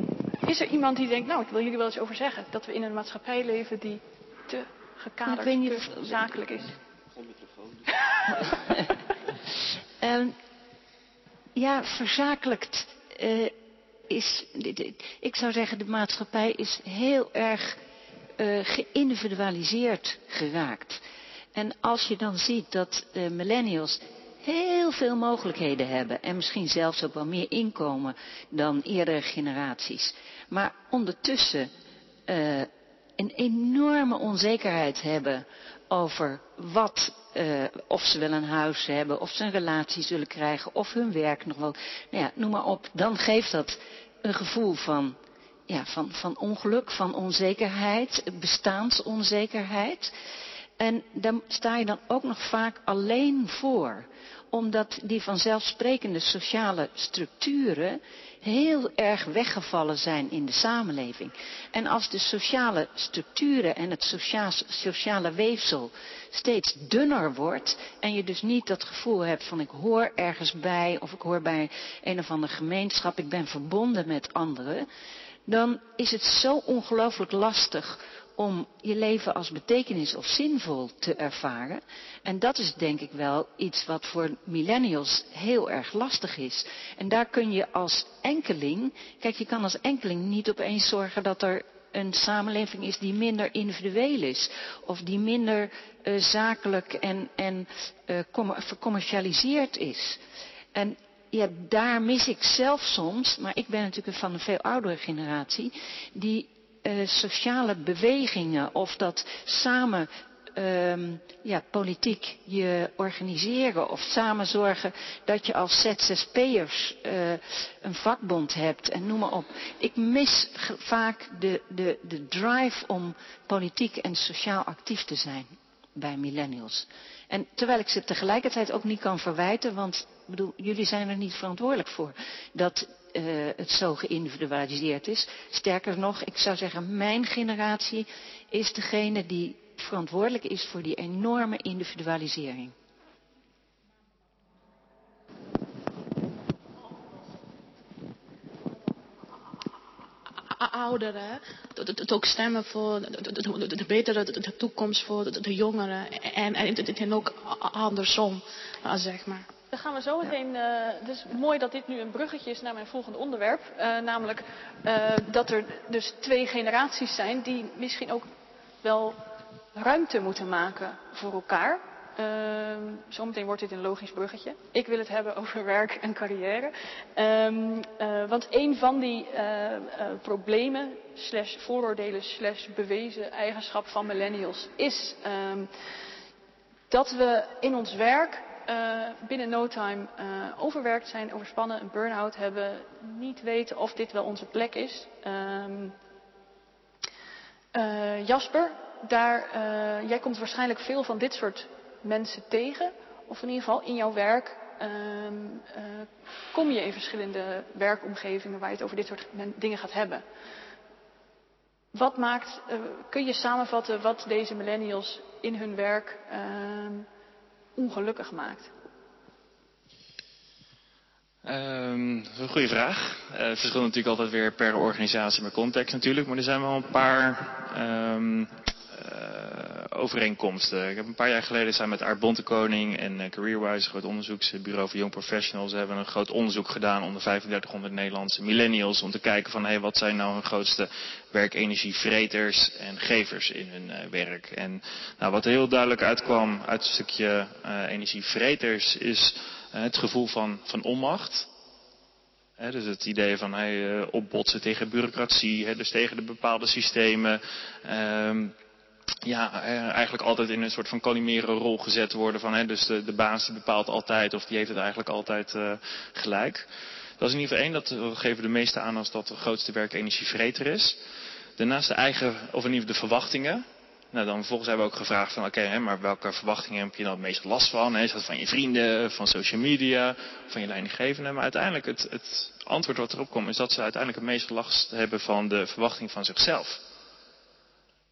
[SPEAKER 1] is er iemand die denkt, nou ik wil jullie wel eens over zeggen, dat we in een maatschappij leven die te gekaderd, te zakelijk is?
[SPEAKER 3] Um, [laughs] ja, verzakelijkt uh, is. Ik zou zeggen, de maatschappij is heel erg uh, geïndividualiseerd geraakt. En als je dan ziet dat uh, millennials heel veel mogelijkheden hebben en misschien zelfs ook wel meer inkomen dan eerdere generaties, maar ondertussen een enorme onzekerheid hebben over wat, uh, of ze wel een huis hebben, of ze een relatie zullen krijgen, of hun werk nog wel. Nou ja, noem maar op. Dan geeft dat een gevoel van, ja, van, van ongeluk, van onzekerheid, bestaansonzekerheid. En daar sta je dan ook nog vaak alleen voor omdat die vanzelfsprekende sociale structuren heel erg weggevallen zijn in de samenleving. En als de sociale structuren en het sociale weefsel steeds dunner wordt en je dus niet dat gevoel hebt van ik hoor ergens bij of ik hoor bij een of andere gemeenschap, ik ben verbonden met anderen, dan is het zo ongelooflijk lastig om je leven als betekenis of zinvol te ervaren. En dat is denk ik wel iets wat voor millennials heel erg lastig is. En daar kun je als enkeling, kijk je kan als enkeling niet opeens zorgen dat er een samenleving is die minder individueel is. Of die minder uh, zakelijk en, en uh, vercommercialiseerd is. En ja, daar mis ik zelf soms, maar ik ben natuurlijk van een veel oudere generatie, die uh, sociale bewegingen of dat samen um, ja, politiek je organiseren of samen zorgen dat je als ZZP'ers uh, een vakbond hebt en noem maar op. Ik mis vaak de, de, de drive om politiek en sociaal actief te zijn bij millennials. En terwijl ik ze tegelijkertijd ook niet kan verwijten, want bedoel, jullie zijn er niet verantwoordelijk voor dat uh, het zo geïndividualiseerd is. Sterker nog, ik zou zeggen, mijn generatie is degene die verantwoordelijk is voor die enorme individualisering.
[SPEAKER 5] ouderen ook stemmen voor de, betere toekomst voor de, jongeren en, en, en ook andersom, zeg maar.
[SPEAKER 1] Dan gaan we zo meteen. Uh, het is mooi dat dit nu een bruggetje is naar mijn volgende onderwerp. Uh, namelijk uh, dat er dus twee generaties zijn die misschien ook wel ruimte moeten maken voor elkaar. Uh, zometeen wordt dit een logisch bruggetje. Ik wil het hebben over [laughs] werk en carrière. Uh, want een van die problemen, slash vooroordelen, slash bewezen eigenschap van millennials is um, dat we in ons werk binnen no time overwerkt zijn, overspannen, een burn-out hebben, niet weten of dit wel onze plek is. Um, Jasper, daar, jij komt waarschijnlijk veel van dit soort mensen tegen. Of in ieder geval in jouw werk uh, kom je in verschillende werkomgevingen waar je het over dit soort dingen gaat hebben. Wat maakt, kun je samenvatten wat deze millennials in hun werk ehm, ongelukkig maakt?
[SPEAKER 2] Um, dat is een goede vraag. Uh, het verschilt natuurlijk altijd weer per organisatie, per context natuurlijk. Maar er zijn wel een paar um, overeenkomsten. Ik heb een paar jaar geleden samen met Art Bontekoning en uh, Careerwise, een groot onderzoeksbureau voor young professionals, hebben een groot onderzoek gedaan onder 3500 Nederlandse millennials om te kijken van hey, wat zijn nou hun grootste werkenergievreters en gevers in hun uh, werk. En nou, wat er heel duidelijk uitkwam uit een stukje uh, energievreters is het gevoel van, van onmacht. Dus het idee van hey, opbotsen tegen bureaucratie, dus tegen de bepaalde systemen. Um, ja, eh, eigenlijk altijd in een soort van calimere rol gezet worden. Van, hè, dus de, de baas die bepaalt altijd, of die heeft het eigenlijk altijd uh, gelijk. Dat is in ieder geval één, dat geven de meeste aan als dat de grootste werkenergievreter is. Daarnaast de eigen, of in ieder geval de verwachtingen. Nou, dan vervolgens hebben we ook gevraagd van, oké, maar welke verwachtingen heb je dan het meest last van? Is dat van je vrienden, van social media, van je leidinggevende? Maar uiteindelijk, het, het antwoord wat erop komt, is dat ze uiteindelijk het meest last hebben van de verwachting van zichzelf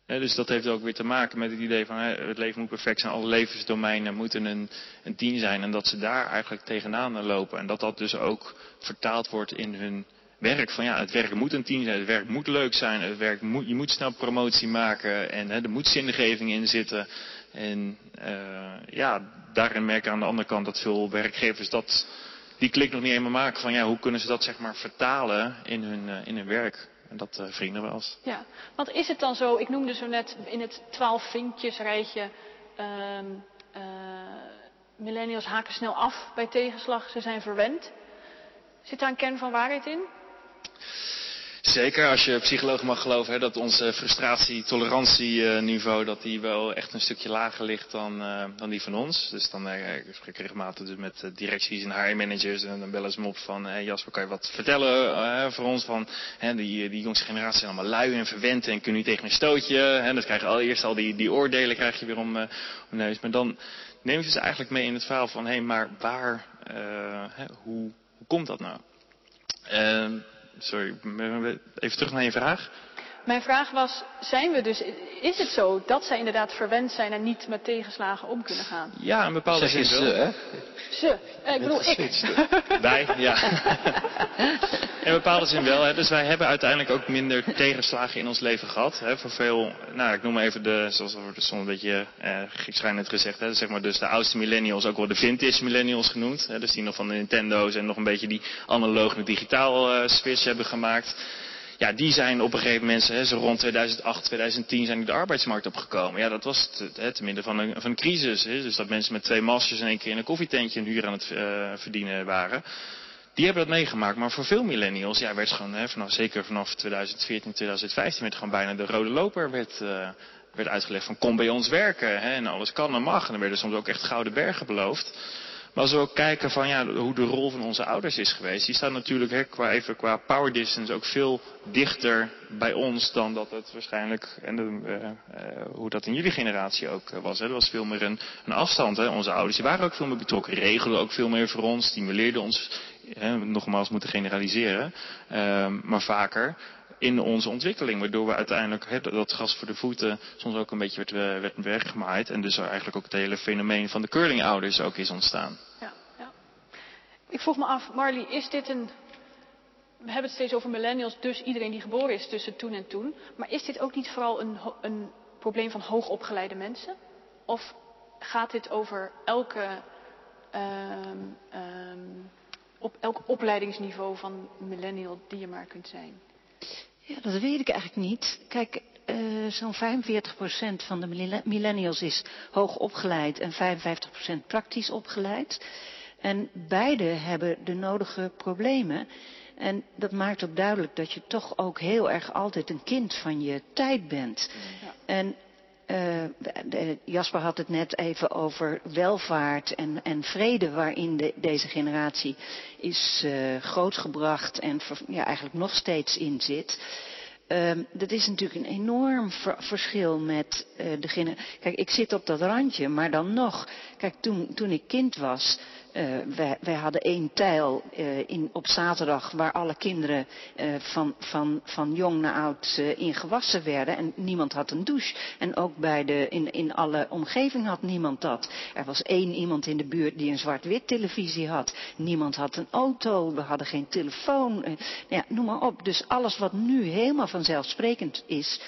[SPEAKER 2] dus dat heeft ook weer te maken met het idee van het leven moet perfect zijn, alle levensdomeinen moeten een, een team zijn en dat ze daar eigenlijk tegenaan lopen en dat dat dus ook vertaald wordt in hun werk. Van ja, het werk moet een team zijn, het werk moet leuk zijn, het werk moet, je moet snel promotie maken en er moet zingeving in zitten. En uh, ja, daarin merken aan de andere kant dat veel werkgevers dat, die klik nog niet eenmaal maken van ja, hoe kunnen ze dat zeg maar vertalen in hun, uh, in hun werk. En dat uh, vrienden we als.
[SPEAKER 1] Ja, want is het dan zo, ik noemde zo net in het twaalf vinkjes rijtje, uh, uh, millennials haken snel af bij tegenslag, ze zijn verwend. Zit daar een kern van waarheid in?
[SPEAKER 2] Zeker, als je psychologen mag geloven, hè, dat onze frustratie-tolerantieniveau dat die wel echt een stukje lager ligt dan, uh, dan die van ons. Dus dan uh, ik regelmatig dus met directies en HR-managers en dan bellen ze me op van, hey Jasper, kan je wat vertellen voor ons van, hè, die, die jongste generatie zijn allemaal lui en verwend en kunnen niet tegen een stootje. Hè, dat krijg je allereerst al die, die oordelen krijg je weer om, neus. Maar dan neem je ze eigenlijk mee in het verhaal van, hé, hey, maar waar, hè, hoe, hoe komt dat nou? Sorry, even terug naar je vraag.
[SPEAKER 1] Mijn vraag was, zijn we dus, is het zo dat zij inderdaad verwend zijn en niet met tegenslagen om kunnen gaan?
[SPEAKER 2] Ja, in bepaalde zin
[SPEAKER 4] wel. Ze, hè?
[SPEAKER 1] Ze, eh, ik bedoel ik. [laughs]
[SPEAKER 2] Wij, ja. in bepaalde zin wel. Hè. Dus wij hebben uiteindelijk ook minder tegenslagen in ons leven gehad. Hè. Voor veel, nou ik noem even de, zoals wordt soms een beetje eh, gekschijnend gezegd, hè. zeg maar dus de oudste millennials, ook wel de vintage millennials genoemd. Hè. Dus die nog van de Nintendo's en nog een beetje die analoog naar digitaal uh, switch hebben gemaakt ja, die zijn op een gegeven moment, hè, zo rond 2008, 2010 zijn die de arbeidsmarkt opgekomen. Ja, dat was te, hè, te midden van een, van een crisis. Hè, dus dat mensen met twee masters in één keer in een koffietentje een huur aan het uh, verdienen waren. Die hebben dat meegemaakt, maar voor veel millennials, ja, werd gewoon, hè, vanaf, zeker vanaf 2014, 2015, werd gewoon bijna de rode loper werd, uh, werd uitgelegd van kom bij ons werken. Hè, en alles kan en mag. En dan werden soms ook echt gouden bergen beloofd. Maar als we ook kijken van ja, hoe de rol van onze ouders is geweest. Die staat natuurlijk hè, qua, even qua power distance ook veel dichter bij ons dan dat het waarschijnlijk, en de, uh, uh, hoe dat in jullie generatie ook was. Hè. Er was veel meer een, een afstand. Hè. Onze ouders die waren ook veel meer betrokken, regelden ook veel meer voor ons, stimuleerden ons, hè, nogmaals moeten generaliseren, uh, maar vaker in onze ontwikkeling. Waardoor we uiteindelijk he, dat gas voor de voeten soms ook een beetje werd, werd weggemaaid. En dus eigenlijk ook het hele fenomeen van de curlingouders ook is ontstaan.
[SPEAKER 1] Ja, ja. Ik vroeg me af, Marley, is dit een... We hebben het steeds over millennials, dus iedereen die geboren is tussen toen en toen. Maar is dit ook niet vooral een, een probleem van hoogopgeleide mensen? Of gaat dit over elke, um, um, op elk opleidingsniveau van millennial die je maar kunt zijn?
[SPEAKER 3] Ja, dat weet ik eigenlijk niet. Kijk, uh, zo'n 45% van de millennials is hoog opgeleid en 55% praktisch opgeleid. En beide hebben de nodige problemen. En dat maakt ook duidelijk dat je toch ook heel erg altijd een kind van je tijd bent. Ja. En de, Jasper had het net even over welvaart en, en vrede waarin de, deze generatie is uh, grootgebracht en ja, eigenlijk nog steeds in zit. Um, dat is natuurlijk een enorm ver, verschil met uh, de generatie. Kijk, ik zit op dat randje, maar dan nog. Kijk, toen, toen ik kind was, uh, wij, wij, hadden één tijl uh, in, op zaterdag waar alle kinderen uh, van, van, van, jong naar oud in gewassen werden. En niemand had een douche. En ook bij de, in, in alle omgeving had niemand dat. Er was één iemand in de buurt die een zwart-wit televisie had. Niemand had een auto, we hadden geen telefoon. Ja, noem maar op. Dus alles wat nu helemaal vanzelfsprekend is,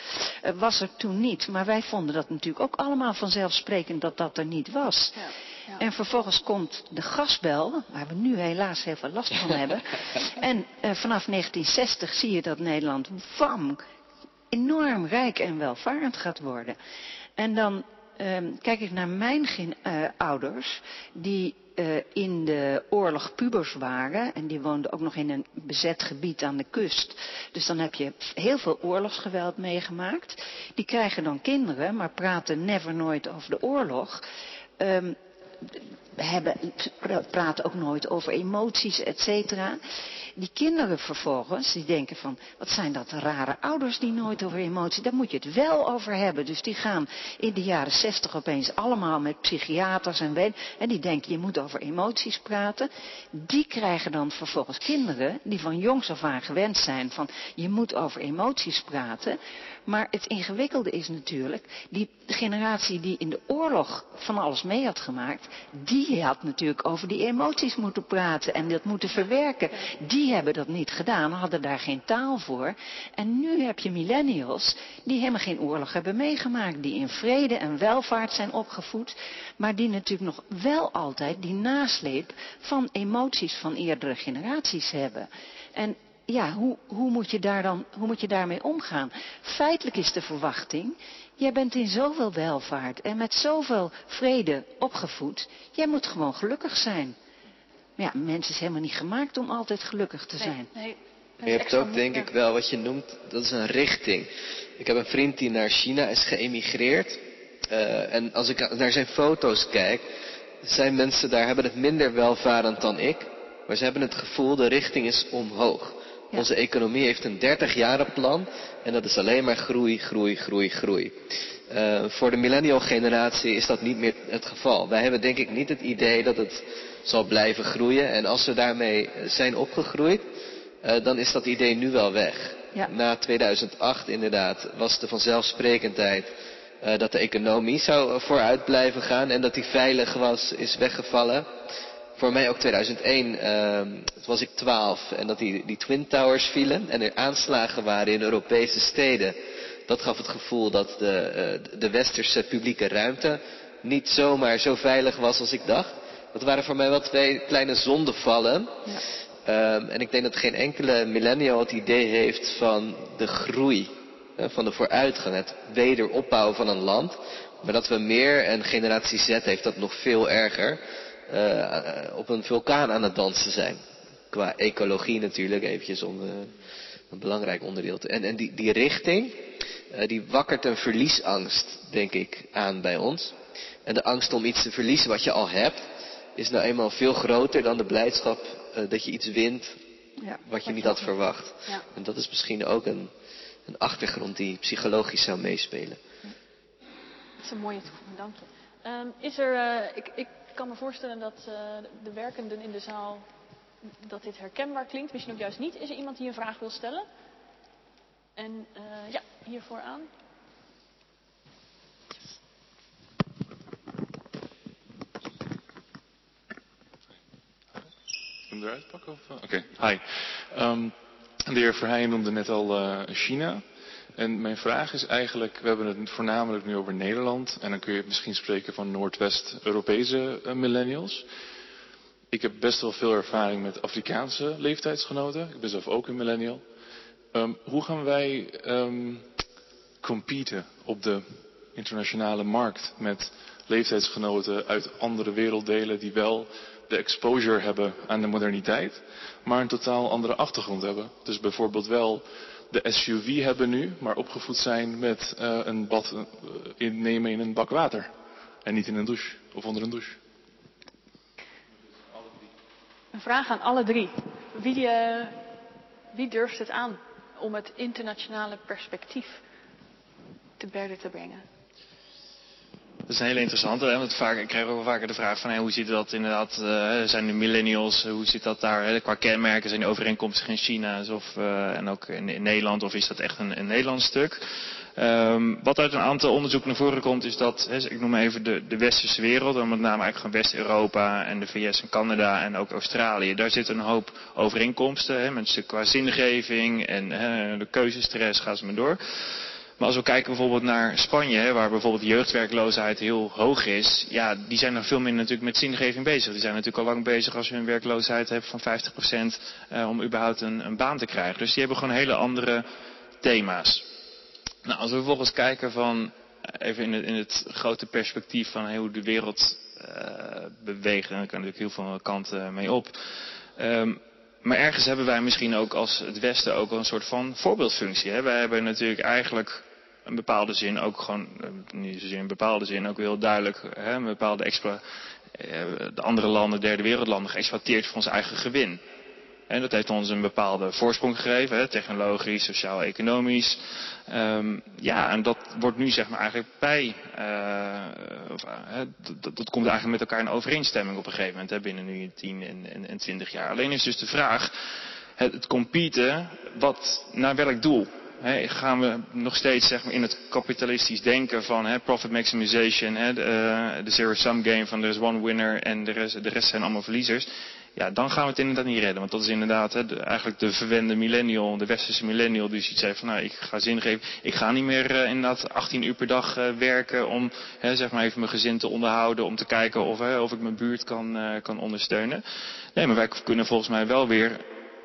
[SPEAKER 3] was er toen niet. Maar wij vonden dat natuurlijk ook allemaal vanzelfsprekend dat dat er niet was. Ja. Ja. En vervolgens komt de gasbel, waar we nu helaas heel veel last van hebben. [laughs] en uh, vanaf 1960 zie je dat Nederland, wam, enorm rijk en welvarend gaat worden. En dan uh, kijk ik naar mijn uh, ouders, die uh, in de oorlog pubers waren. En die woonden ook nog in een bezet gebied aan de kust. Dus dan heb je heel veel oorlogsgeweld meegemaakt. Die krijgen dan kinderen, maar praten never nooit over de oorlog. Um, hebben, praten ook nooit over emoties, et cetera. Die kinderen vervolgens, die denken van, wat zijn dat rare ouders die nooit over emoties, daar moet je het wel over hebben. Dus die gaan in de jaren zestig opeens allemaal met psychiaters en weet, en die denken je moet over emoties praten. Die krijgen dan vervolgens kinderen die van jongs af aan gewend zijn van, je moet over emoties praten. Maar het ingewikkelde is natuurlijk, die generatie die in de oorlog van alles mee had gemaakt, die had natuurlijk over die emoties moeten praten en dat moeten verwerken. Die hebben dat niet gedaan, hadden daar geen taal voor. En nu heb je millennials die helemaal geen oorlog hebben meegemaakt, die in vrede en welvaart zijn opgevoed, maar die natuurlijk nog wel altijd die nasleep van emoties van eerdere generaties hebben. En ja, hoe, hoe, moet je daar dan, hoe moet je daarmee omgaan? Feitelijk is de verwachting, jij bent in zoveel welvaart en met zoveel vrede opgevoed, jij moet gewoon gelukkig zijn. Maar ja, mens is helemaal niet gemaakt om altijd gelukkig te zijn. Nee, nee.
[SPEAKER 4] Maar je hebt ook denk ik wel wat je noemt, dat is een richting. Ik heb een vriend die naar China is geëmigreerd. Uh, en als ik naar zijn foto's kijk, zijn mensen daar hebben het minder welvarend dan ik. Maar ze hebben het gevoel, de richting is omhoog. Ja. Onze economie heeft een 30 jaren plan en dat is alleen maar groei, groei, groei, groei. Uh, voor de millennial generatie is dat niet meer het geval. Wij hebben denk ik niet het idee dat het zal blijven groeien. En als we daarmee zijn opgegroeid, uh, dan is dat idee nu wel weg. Ja. Na 2008 inderdaad was de vanzelfsprekendheid uh, dat de economie zou vooruit blijven gaan en dat die veilig was, is weggevallen voor mij ook 2001, uh, toen was ik 12 en dat die, die Twin Towers vielen en er aanslagen waren in Europese steden. Dat gaf het gevoel dat de, de westerse publieke ruimte niet zomaar zo veilig was als ik dacht. Dat waren voor mij wel twee kleine zondevallen. Ja. Ehm, en ik denk dat geen enkele millennial het idee heeft van de groei, hè, van de vooruitgang, het wederopbouwen van een land. Maar dat we meer, en generatie Z heeft dat nog veel erger, uh, op een vulkaan aan het dansen zijn. Qua ecologie natuurlijk, eventjes om uh, een belangrijk onderdeel te... En, en die, die richting, uh, die wakkert een verliesangst, denk ik, aan bij ons. En de angst om iets te verliezen wat je al hebt, is nou eenmaal veel groter dan de blijdschap dat je iets wint ja, wat je niet had verwacht. Ja. En dat is misschien ook een, een achtergrond die psychologisch zou meespelen.
[SPEAKER 1] Dat is een mooie toevoeging, dank je. Um, is er, ik, ik kan me voorstellen dat uh, de werkenden in de zaal dat dit herkenbaar klinkt. Misschien ook juist niet. Is er iemand die een vraag wil stellen? En ja, hier vooraan.
[SPEAKER 6] Hem eruit pakken? Eh? Oké, okay. hi. Um, de heer Verheyen noemde net al uh, China. En mijn vraag is eigenlijk, we hebben het voornamelijk nu over Nederland. En dan kun je misschien spreken van Noordwest-Europese uh, millennials. Ik heb best wel veel ervaring met Afrikaanse leeftijdsgenoten. Ik ben zelf ook een millennial. Um, hoe gaan wij um, competen op de internationale markt met leeftijdsgenoten uit andere werelddelen die wel de exposure hebben aan de moderniteit, maar een totaal andere achtergrond hebben. Dus bijvoorbeeld wel de SUV hebben nu, maar opgevoed zijn met uh, een bad uh, innemen in een bak water. En niet in een douche of onder een douche.
[SPEAKER 1] Een vraag aan alle drie. Wie, uh, wie durft het aan om het internationale perspectief te berden te brengen?
[SPEAKER 2] Dat is een hele interessante, hè? want vaak, ik krijg ook wel vaker de vraag van hoe zit dat inderdaad, uh, zijn de millennials, hoe zit dat daar hè? qua kenmerken, zijn die overeenkomstig in China of, uh, en ook in, Nederland of is dat echt een, een Nederlands stuk? Um, wat uit een aantal onderzoeken naar voren komt is dat, hè, ik noem even de, de westerse wereld, en met name eigenlijk van West-Europa en de VS en Canada en ook Australië. Daar zitten een hoop overeenkomsten, hè, met qua zingeving en de keuzestress, gaan ze maar door. Maar als we kijken bijvoorbeeld naar Spanje, waar bijvoorbeeld jeugdwerkloosheid heel hoog is, ja, die zijn nog veel minder natuurlijk met zingeving bezig. Die zijn natuurlijk al lang bezig als je een werkloosheid hebt van 50% uh, om überhaupt een, een, baan te krijgen. Dus die hebben gewoon hele andere thema's. Nou, als we vervolgens kijken van, eh, even in het, in het grote perspectief van hoe de wereld uh, beweegt, en daar kan natuurlijk heel veel kanten mee op. Um, maar ergens hebben wij misschien ook als het Westen ook een soort van voorbeeldfunctie. Hè? Wij hebben natuurlijk eigenlijk een bepaalde zin ook gewoon, eh, niet zozeer in bepaalde zin, ook heel duidelijk hè, een bepaalde extra, eh, de andere landen, derde wereldlanden geëxploiteerd voor ons eigen gewin. En dat heeft ons een bepaalde voorsprong gegeven, hè, technologisch, sociaal-economisch. Um, ja, en dat wordt nu zeg maar eigenlijk bij, uh, of, dat, komt eigenlijk met elkaar in overeenstemming op een gegeven moment, hè, binnen nu 10 en, en, en 20 jaar. Alleen is dus de vraag, het, het competen, wat, naar welk doel? Gaan we nog steeds in het kapitalistisch denken van he, profit maximization, he, de, zero-sum game van er is one winner en de rest, de rest zijn allemaal verliezers. Ja, dan gaan we het inderdaad niet redden. Want dat is inderdaad eigenlijk de verwende millennial, de westerse millennial die zoiets heeft van nou, ik ga zin geven. Ik ga niet meer uh, inderdaad 18 uur per dag uh, werken om zeg maar even mijn gezin te onderhouden. Om te kijken of, of ik mijn buurt kan, kan ondersteunen. Nee, maar wij kunnen volgens mij wel weer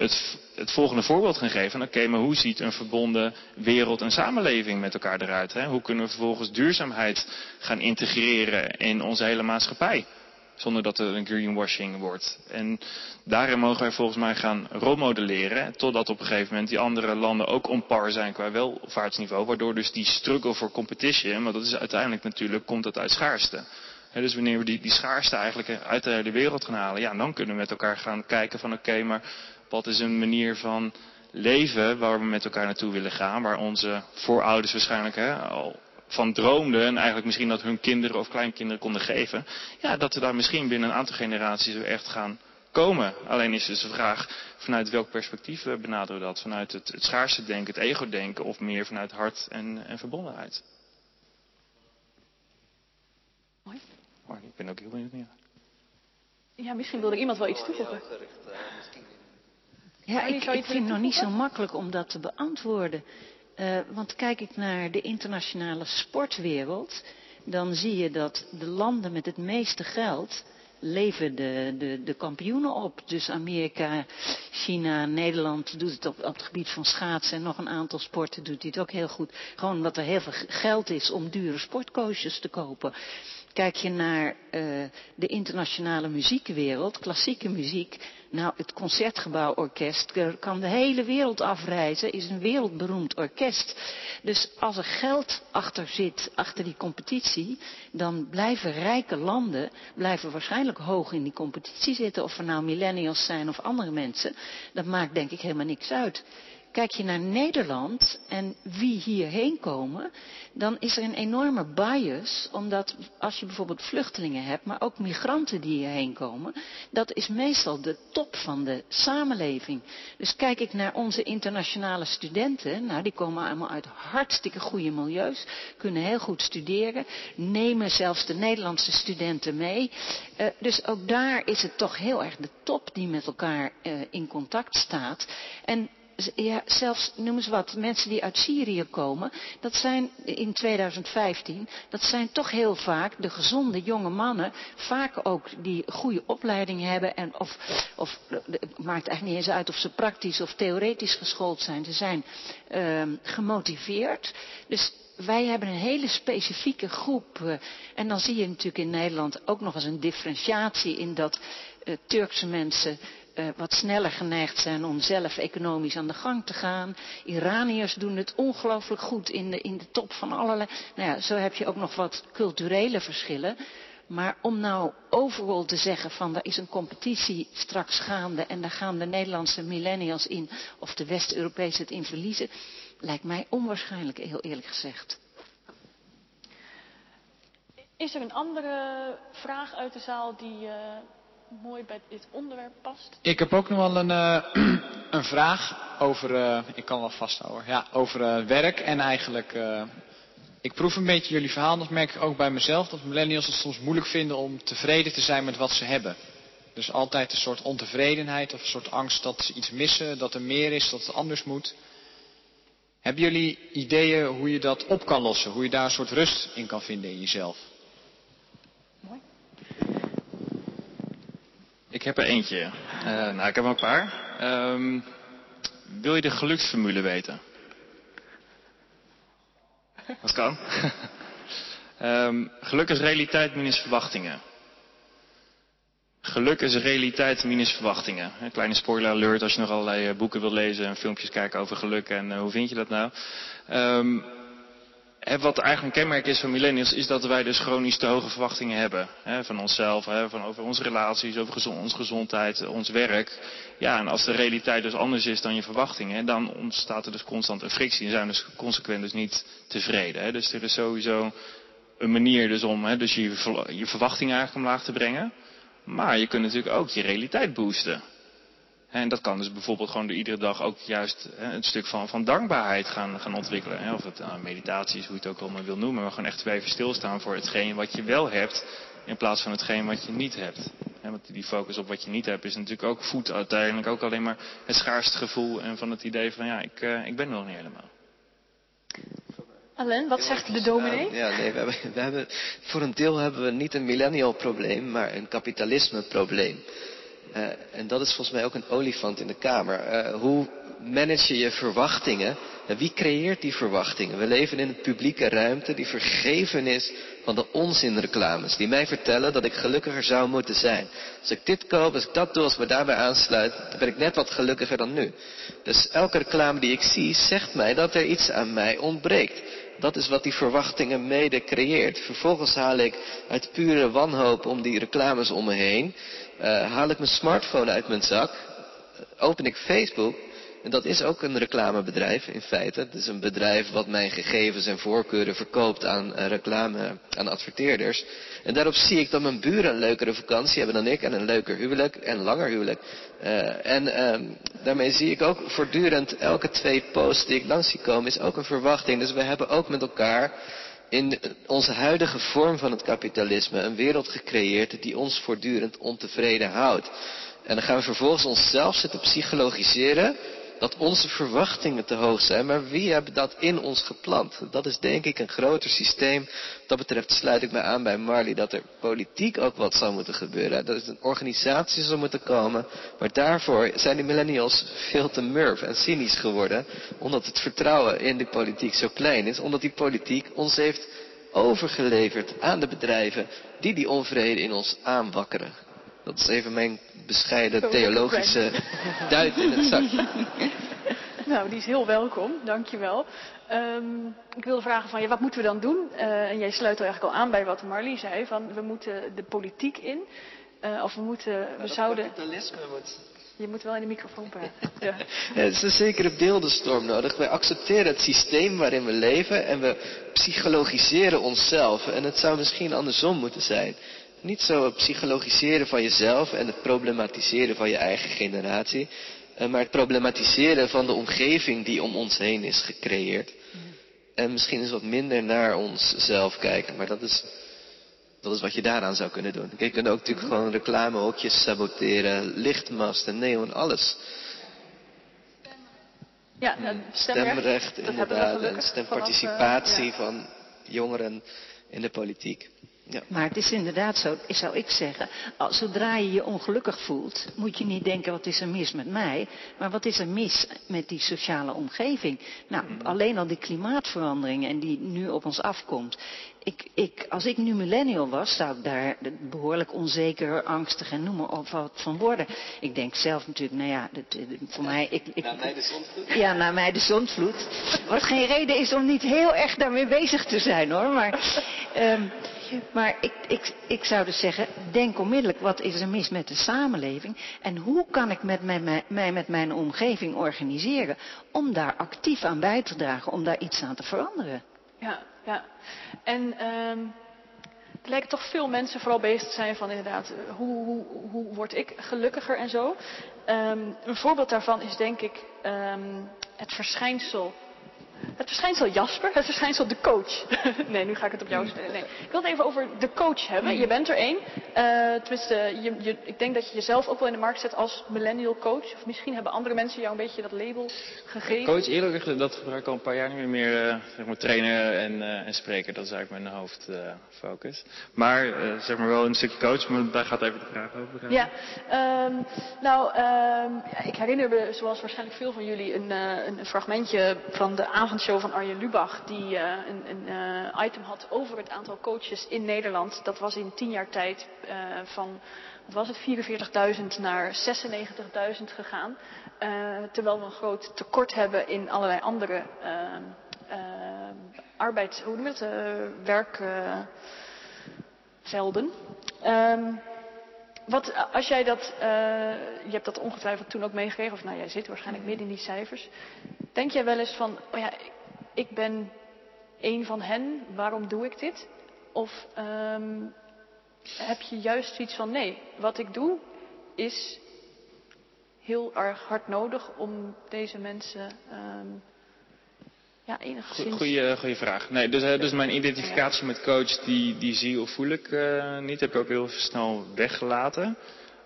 [SPEAKER 2] het, het volgende voorbeeld gaan geven. Oké, maar hoe ziet een verbonden wereld en samenleving met elkaar eruit? Hè? Hoe kunnen we vervolgens duurzaamheid gaan integreren in onze hele maatschappij? Zonder dat er een greenwashing wordt. En daarin mogen wij volgens mij gaan rolmodelleren. Totdat op een gegeven moment die andere landen ook on par zijn qua welvaartsniveau. Waardoor dus die struggle voor competition, maar dat is uiteindelijk natuurlijk, komt dat uit schaarste. Dus wanneer we die, die schaarste eigenlijk uit de hele wereld gaan halen, ja, dan kunnen we met elkaar gaan kijken van oké, maar wat is een manier van leven waar we met elkaar naartoe willen gaan, waar onze voorouders waarschijnlijk hè, al van droomden en eigenlijk misschien dat hun kinderen of kleinkinderen konden geven. Ja, dat we daar misschien binnen een aantal generaties weer echt gaan komen. Alleen is dus de vraag vanuit welk perspectief we benaderen we dat? Vanuit het, het schaarste denken, het ego-denken of meer vanuit hart en, en verbondenheid?
[SPEAKER 1] Mooi.
[SPEAKER 2] Oh, ik ben ook heel benieuwd.
[SPEAKER 1] Ja, misschien wilde iemand wel iets toevoegen.
[SPEAKER 3] Ja, ik, ik vind het nog niet zo makkelijk om dat te beantwoorden. Uh, want kijk ik naar de internationale sportwereld, dan zie je dat de landen met het meeste geld leven de, de, de kampioenen op. Dus Amerika, China, Nederland doet het op, op het gebied van schaatsen en nog een aantal sporten doet hij het ook heel goed. Gewoon omdat er heel veel geld is om dure sportcoaches te kopen. Kijk je naar uh, de internationale muziekwereld, klassieke muziek. Nou, het Concertgebouworkest kan de hele wereld afreizen, is een wereldberoemd orkest. Dus als er geld achter zit, achter die competitie, dan blijven rijke landen, blijven waarschijnlijk hoog in die competitie zitten. Of er nou millennials zijn of andere mensen, dat maakt denk ik helemaal niks uit. Kijk je naar Nederland en wie hierheen komen, dan is er een enorme bias, omdat als je bijvoorbeeld vluchtelingen hebt, maar ook migranten die hierheen komen, dat is meestal de top van de samenleving. Dus kijk ik naar onze internationale studenten, nou die komen allemaal uit hartstikke goede milieus, kunnen heel goed studeren, nemen zelfs de Nederlandse studenten mee. Uh, dus ook daar is het toch heel erg de top die met elkaar uh, in contact staat. En ja, zelfs, noem eens wat, mensen die uit Syrië komen, dat zijn in 2015, dat zijn toch heel vaak de gezonde jonge mannen, vaak ook die goede opleiding hebben en of, of het maakt eigenlijk niet eens uit of ze praktisch of theoretisch geschoold zijn, ze zijn uh, gemotiveerd. Dus wij hebben een hele specifieke groep. Uh, en dan zie je natuurlijk in Nederland ook nog eens een differentiatie in dat uh, Turkse mensen uh, wat sneller geneigd zijn om zelf economisch aan de gang te gaan. Iraniërs doen het ongelooflijk goed in de, in de top van allerlei. Nou ja, zo heb je ook nog wat culturele verschillen. Maar om nou overal te zeggen van er is een competitie straks gaande en daar gaan de Nederlandse millennials in of de West-Europese het in verliezen, lijkt mij onwaarschijnlijk, heel eerlijk gezegd.
[SPEAKER 1] Is er een andere vraag uit de zaal die uh, mooi bij dit onderwerp past.
[SPEAKER 7] Ik heb ook nog wel een, uh, [clears throat] een vraag over, uh, ik kan wel vasthouden, ja, over uh, werk en eigenlijk, ik proef een beetje jullie verhaal, dat merk ik ook bij mezelf, dat millennials het soms moeilijk vinden om tevreden te zijn met wat ze hebben. Dus altijd een soort ontevredenheid of een soort angst dat ze iets missen, dat er meer is, dat het anders moet. Hebben jullie ideeën hoe je dat op kan lossen, hoe je daar een soort rust in kan vinden in jezelf?
[SPEAKER 2] Ik heb er eentje. Uh, nou, ik heb er een paar. Um, wil je de geluksformule weten? Dat kan. um, [laughs] geluk is realiteit minus verwachtingen. Geluk is realiteit minus verwachtingen. Een kleine spoiler alert als je nog allerlei boeken wil lezen en filmpjes kijken over geluk en uh, hoe vind je dat nou. Um, wat eigenlijk een kenmerk is van millennials, is dat wij dus chronisch te hoge verwachtingen hebben. Hè, van onszelf, hè, van over onze relaties, over onze gezondheid, ons werk. Ja, en als de realiteit dus anders is dan je verwachtingen, dan ontstaat er dus constant een frictie en zijn dus consequent dus niet tevreden. Hè. Dus er is sowieso een manier dus om dus je, je verwachtingen eigenlijk omlaag te brengen. Maar je kunt natuurlijk ook je realiteit boosten. En dat kan dus bijvoorbeeld gewoon door iedere dag ook juist een stuk van, van dankbaarheid gaan, gaan ontwikkelen. Of het nou, meditatie is, hoe je het ook allemaal wil noemen. Maar gewoon echt even stilstaan voor hetgeen wat je wel hebt. In plaats van hetgeen wat je niet hebt. Want die focus op wat je niet hebt is natuurlijk ook voedt uiteindelijk ook alleen maar het schaarste gevoel. En van het idee van ja, ik, uh, ik ben er nog niet helemaal.
[SPEAKER 1] Alain, wat zegt de dominee?
[SPEAKER 4] Uh, ja, nee, we hebben, we hebben, voor een deel hebben we niet een millennial probleem, maar een kapitalisme probleem. Uh, en dat is volgens mij ook een olifant in de kamer. Uh, hoe manage je je verwachtingen? En wie creëert die verwachtingen? We leven in een publieke ruimte die vergeven is van de onzinreclames. Die mij vertellen dat ik gelukkiger zou moeten zijn. Als ik dit koop, als ik dat doe, als ik me daarbij aansluit, dan ben ik net wat gelukkiger dan nu. Dus elke reclame die ik zie, zegt mij dat er iets aan mij ontbreekt. Dat is wat die verwachtingen mede creëert. Vervolgens haal ik uit pure wanhoop om die reclames om me heen uh, haal ik mijn smartphone uit mijn zak, open ik Facebook, en dat is ook een reclamebedrijf in feite. Het is een bedrijf wat mijn gegevens en voorkeuren verkoopt aan uh, reclame, aan adverteerders. En daarop zie ik dat mijn buren een leukere vakantie hebben dan ik en een leuker huwelijk en langer huwelijk. Uh, en uh, daarmee zie ik ook voortdurend elke twee posts die ik langs zie komen is ook een verwachting. Dus we hebben ook met elkaar in onze huidige vorm van het kapitalisme een wereld gecreëerd die ons voortdurend ontevreden houdt. En dan gaan we vervolgens onszelf zitten psychologiseren dat onze verwachtingen te hoog zijn. Maar wie hebben dat in ons geplant? Dat is denk ik een groter systeem. Wat dat betreft sluit ik me aan bij Marley dat er politiek ook wat zou moeten gebeuren. Dat er een organisatie zou moeten komen. Maar daarvoor zijn die millennials veel te murf en cynisch geworden. Omdat het vertrouwen in de politiek zo klein is. Omdat die politiek ons heeft overgeleverd aan de bedrijven die die onvrede in ons aanwakkeren. Dat is even mijn bescheiden theologische [laughs] duit in het zakje. [laughs]
[SPEAKER 1] Nou, die is heel welkom, dankjewel. Um, ik wilde vragen van, ja, wat moeten we dan doen? Uh, en jij sluit er eigenlijk al aan bij wat Marlie zei, van we moeten de politiek in. Uh, of we moeten, we zouden...
[SPEAKER 4] kapitalisme moet...
[SPEAKER 1] Je moet wel in de microfoon praten. [laughs] Ja.
[SPEAKER 4] Ja, het is een zekere beeldenstorm nodig. Wij accepteren het systeem waarin we leven en we psychologiseren onszelf. En het zou misschien andersom moeten zijn. Niet zo het psychologiseren van jezelf en het problematiseren van je eigen generatie. eh, Maar het problematiseren van de omgeving die om ons heen is gecreëerd. En misschien eens wat minder naar onszelf kijken. Maar dat is, dat is wat je daaraan zou kunnen doen. Je kunt ook natuurlijk gewoon reclamehokjes saboteren. Lichtmasten, neon, alles.
[SPEAKER 1] Ja, nou, stemrecht.
[SPEAKER 4] Stemrecht,
[SPEAKER 1] we
[SPEAKER 4] inderdaad. En stemparticipatie
[SPEAKER 1] eh, ja.
[SPEAKER 4] van jongeren in de politiek. Ja.
[SPEAKER 3] Maar het is inderdaad zo, zou ik zeggen, als, zodra je je ongelukkig voelt, moet je niet denken wat is er mis met mij, maar wat is er mis met die sociale omgeving. Nou, alleen al die klimaatveranderingen en die nu op ons afkomt. Ik, ik, als ik nu millennial was, zou ik daar behoorlijk onzeker, angstig en noem maar op wat van worden. Ik denk zelf natuurlijk, nou ja, dat, eh, voor mij... Ik, ik,
[SPEAKER 4] mij de zondvloed.
[SPEAKER 3] ja, naar mij de zondvloed. Wat geen reden is om niet heel erg daarmee bezig te zijn hoor. Maar, maar ik, ik, ik zou dus zeggen, denk onmiddellijk wat is er mis met de samenleving. En hoe kan ik met mij, met mijn omgeving organiseren om daar actief aan bij te dragen, om daar iets aan te veranderen.
[SPEAKER 1] Ja, ja. En ehm er lijken toch veel mensen vooral bezig te zijn van inderdaad, eh, hoe, hoe, hoe word ik gelukkiger en zo. Ehm, een voorbeeld daarvan is denk ik ehm, het verschijnsel. Het verschijnsel Jasper, het verschijnsel de coach. [laughs] nee, nu ga ik het op jou stellen. Nee. Ik wil het even over de coach hebben. Je bent er één. Eh, tenminste, je, je, ik denk dat je jezelf ook wel in de markt zet als millennial coach. Of misschien hebben andere mensen jou een beetje dat label gegeven.
[SPEAKER 2] Coach, eerlijk gezegd, dat gebruik ik al een paar jaar niet meer, meer eh, zeg maar trainen en, eh, en spreken. Dat is eigenlijk mijn hoofdfocus. maar zeg maar wel een stukje coach, maar daar gaat even de vraag over. gaan.
[SPEAKER 1] Ja, ehm, nou, ehm, ik herinner me, zoals waarschijnlijk veel van jullie, een, een fragmentje van de avondshow van Arjen Lubach, die eh, een, een eh, item had over het aantal coaches in Nederland. Dat was in tien jaar tijd eh, van, wat was het, 44.000 naar 96.000 gegaan. Terwijl we een groot tekort hebben in allerlei andere arbeids, hoe werkvelden. Ehm wat, als jij dat, eh, je hebt dat ongetwijfeld toen ook meegekregen, of nou jij zit waarschijnlijk midden in die cijfers. Denk jij wel eens van, oh ja, ik ben een van hen, waarom doe ik dit? Of ehm, heb je juist zoiets van, nee, wat ik doe is heel erg hard nodig om deze mensen ehm, ja, enigszins...
[SPEAKER 2] Goeie, goeie vraag. Nee, dus, hè, dus mijn identificatie met coach, die, die zie of voel ik eh, niet. Heb ik ook heel snel weggelaten.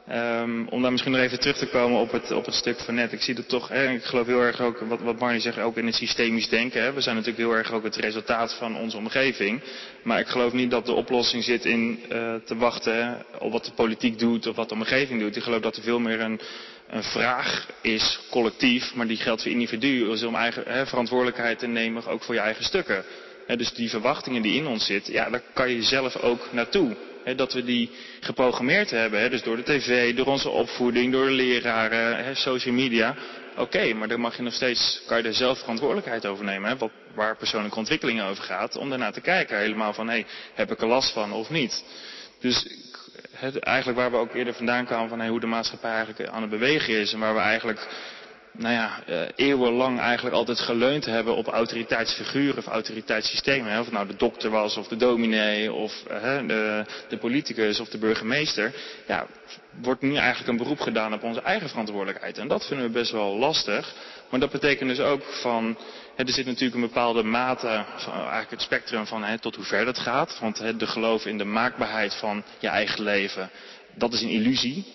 [SPEAKER 2] Ehm, om daar misschien nog even terug te komen op het, op het stuk van net. Ik zie dat toch, hè, ik geloof heel erg ook, wat, wat Marnie zegt, ook in het systemisch denken. Hè. We zijn natuurlijk heel erg ook het resultaat van onze omgeving. Maar ik geloof niet dat de oplossing zit in eh, te wachten op wat de politiek doet of wat de omgeving doet. Ik geloof dat er veel meer een, een vraag is, collectief, maar die geldt voor individuen, is om eigen verantwoordelijkheid te nemen, ook voor je eigen stukken. Dus die verwachtingen die in ons zitten, ja, daar kan je zelf ook naartoe. Dat we die geprogrammeerd hebben, dus door de tv, door onze opvoeding, door de leraren, social media. Oké, maar dan mag je nog steeds, kan je er zelf verantwoordelijkheid over nemen, wat, waar persoonlijke ontwikkeling over gaat, om daarna te kijken, helemaal van, hé, heb ik er last van of niet? Dus eigenlijk waar we ook eerder vandaan kwamen van hoe de maatschappij eigenlijk aan het bewegen is. En waar we eigenlijk nou ja, eh, eeuwenlang eigenlijk altijd geleund hebben op autoriteitsfiguren of autoriteitssystemen. Hè. Of nou de dokter was of de dominee of eh, de, de politicus of de burgemeester. Ja, wordt nu eigenlijk een beroep gedaan op onze eigen verantwoordelijkheid. En dat vinden we best wel lastig. Maar dat betekent dus ook van, er zit natuurlijk een bepaalde mate, eigenlijk het spectrum van hè, tot hoe ver dat gaat. Want hè, de geloof in de maakbaarheid van je eigen leven, dat is een illusie.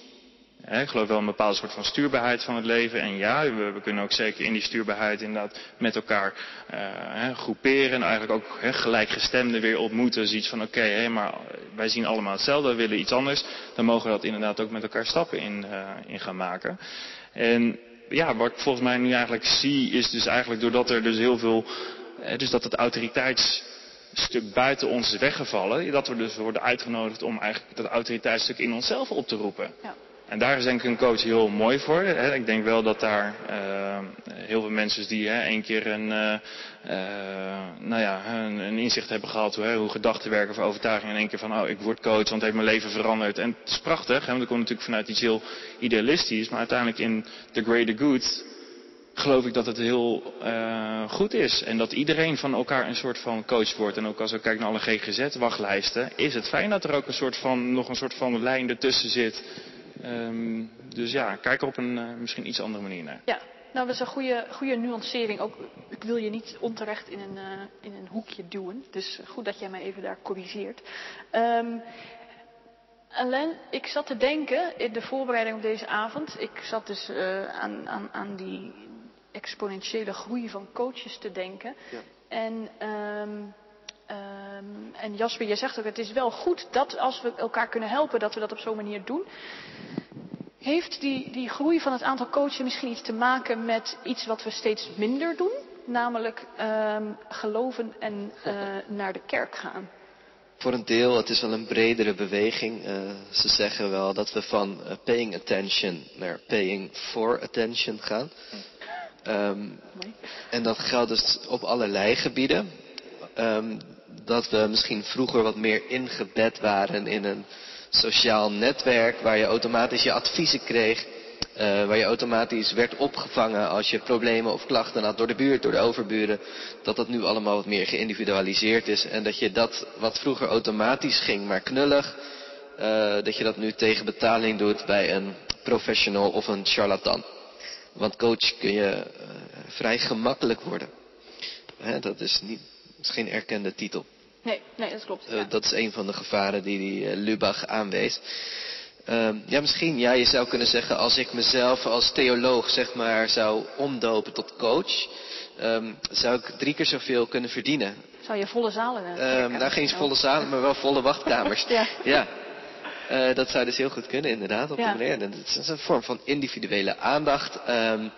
[SPEAKER 2] ik geloof wel een bepaalde soort van stuurbaarheid van het leven. En ja, we, kunnen ook zeker in die stuurbaarheid inderdaad met elkaar uh, groeperen. En eigenlijk ook he, gelijkgestemden weer ontmoeten. Zoiets van oké, okay, maar wij zien allemaal hetzelfde, we willen iets anders. Dan mogen we dat inderdaad ook met elkaar stappen in, uh, in gaan maken. En ja, wat ik volgens mij nu eigenlijk zie, is dus eigenlijk doordat er dus heel veel. Dus dat het autoriteitsstuk buiten ons is weggevallen. Dat we dus worden uitgenodigd om eigenlijk dat autoriteitsstuk in onszelf op te roepen. Ja. En daar is denk ik een coach heel mooi voor. Ik denk wel dat daar uh, heel veel mensen die hè, één keer een, uh, uh, nou ja, een, inzicht hebben gehad hoe, hoe gedachten werken of overtuiging. En één keer van, oh, ik word coach, want het heeft mijn leven veranderd. En het is prachtig, want dat komt natuurlijk vanuit iets heel idealistisch. Maar uiteindelijk in The Greater Good geloof ik dat het heel goed is. En dat iedereen van elkaar een soort van coach wordt. En ook als ik kijk naar alle GGZ-wachtlijsten, is het fijn dat er ook een soort van, nog een soort van lijn ertussen zit Um, dus ja, kijk er op een uh, misschien iets andere manier naar.
[SPEAKER 1] Ja, nou dat is een goede, goede nuancering. Ook, ik wil je niet onterecht in een, uh, in een hoekje duwen. Dus goed dat jij mij even daar corrigeert. Um, Alain, ik zat te denken in de voorbereiding op deze avond. Ik zat dus uh, aan, aan, aan die exponentiële groei van coaches te denken. Ja. En um, Um, en Jasper, je zegt ook, het is wel goed dat als we elkaar kunnen helpen, dat we dat op zo'n manier doen. Heeft die, die groei van het aantal coaches misschien iets te maken met iets wat we steeds minder doen? Namelijk um, geloven en uh, naar de kerk gaan.
[SPEAKER 4] Voor een deel, het is wel een bredere beweging. Uh, ze zeggen wel dat we van uh, paying attention naar paying for attention gaan. Um, en dat geldt dus op allerlei gebieden. Um, dat we misschien vroeger wat meer ingebed waren in een sociaal netwerk waar je automatisch je adviezen kreeg. Uh, waar je automatisch werd opgevangen als je problemen of klachten had door de buurt, door de overburen. Dat dat nu allemaal wat meer geïndividualiseerd is. En dat je dat wat vroeger automatisch ging, maar knullig. Uh, dat je dat nu tegen betaling doet bij een professional of een charlatan. Want coach kun je uh, vrij gemakkelijk worden. Hè, dat is niet het is geen erkende titel.
[SPEAKER 1] Nee, nee dat klopt.
[SPEAKER 4] Uh, dat is een van de gevaren die die uh, Lubach aanwees. Uh, ja, misschien, ja, je zou kunnen zeggen, als ik mezelf als theoloog, zeg maar, zou omdopen tot coach, um, zou ik drie keer zoveel kunnen verdienen.
[SPEAKER 1] Zou je volle zalen hebben?
[SPEAKER 4] Um, nou, geen volle zalen, maar wel volle wachtkamers. [laughs] ja. ja. Uh, dat zou dus heel goed kunnen, inderdaad, op ja. de manier. Het is een vorm van individuele aandacht. Um,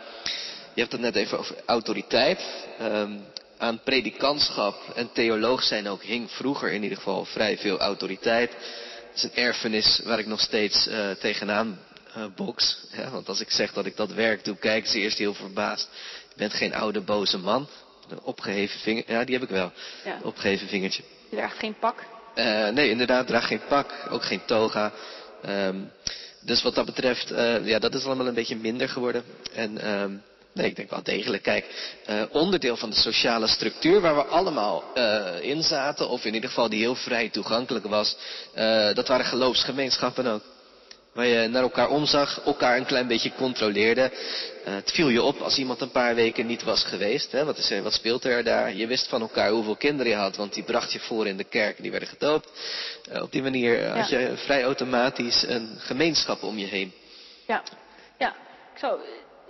[SPEAKER 4] je hebt het net even over autoriteit. Um, aan predikantschap en theoloog zijn ook hing vroeger in ieder geval vrij veel autoriteit. Het is een erfenis waar ik nog steeds uh, tegenaan uh, box. Ja, want als ik zeg dat ik dat werk doe, kijken ze eerst heel verbaasd. Je bent geen oude boze man. Een opgeheven vinger, ja die heb ik wel. Ja. Opgeheven vingertje.
[SPEAKER 1] Je draagt geen pak?
[SPEAKER 4] Uh, nee, inderdaad, draag geen pak. Ook geen toga. Um, dus wat dat betreft, ja, dat is allemaal een beetje minder geworden. En um, Nee, ik denk wel degelijk. Kijk, uh, onderdeel van de sociale structuur waar we allemaal uh, in zaten, of in ieder geval die heel vrij toegankelijk was, uh, dat waren geloofsgemeenschappen ook. Waar je naar elkaar omzag, elkaar een klein beetje controleerde. het viel je op als iemand een paar weken niet was geweest. Hè? Wat, is er, wat speelt er daar? Je wist van elkaar hoeveel kinderen je had, want die bracht je voor in de kerk, die werden gedoopt. op die manier had je vrij automatisch een gemeenschap om je heen.
[SPEAKER 1] Ja, ja. Ik zou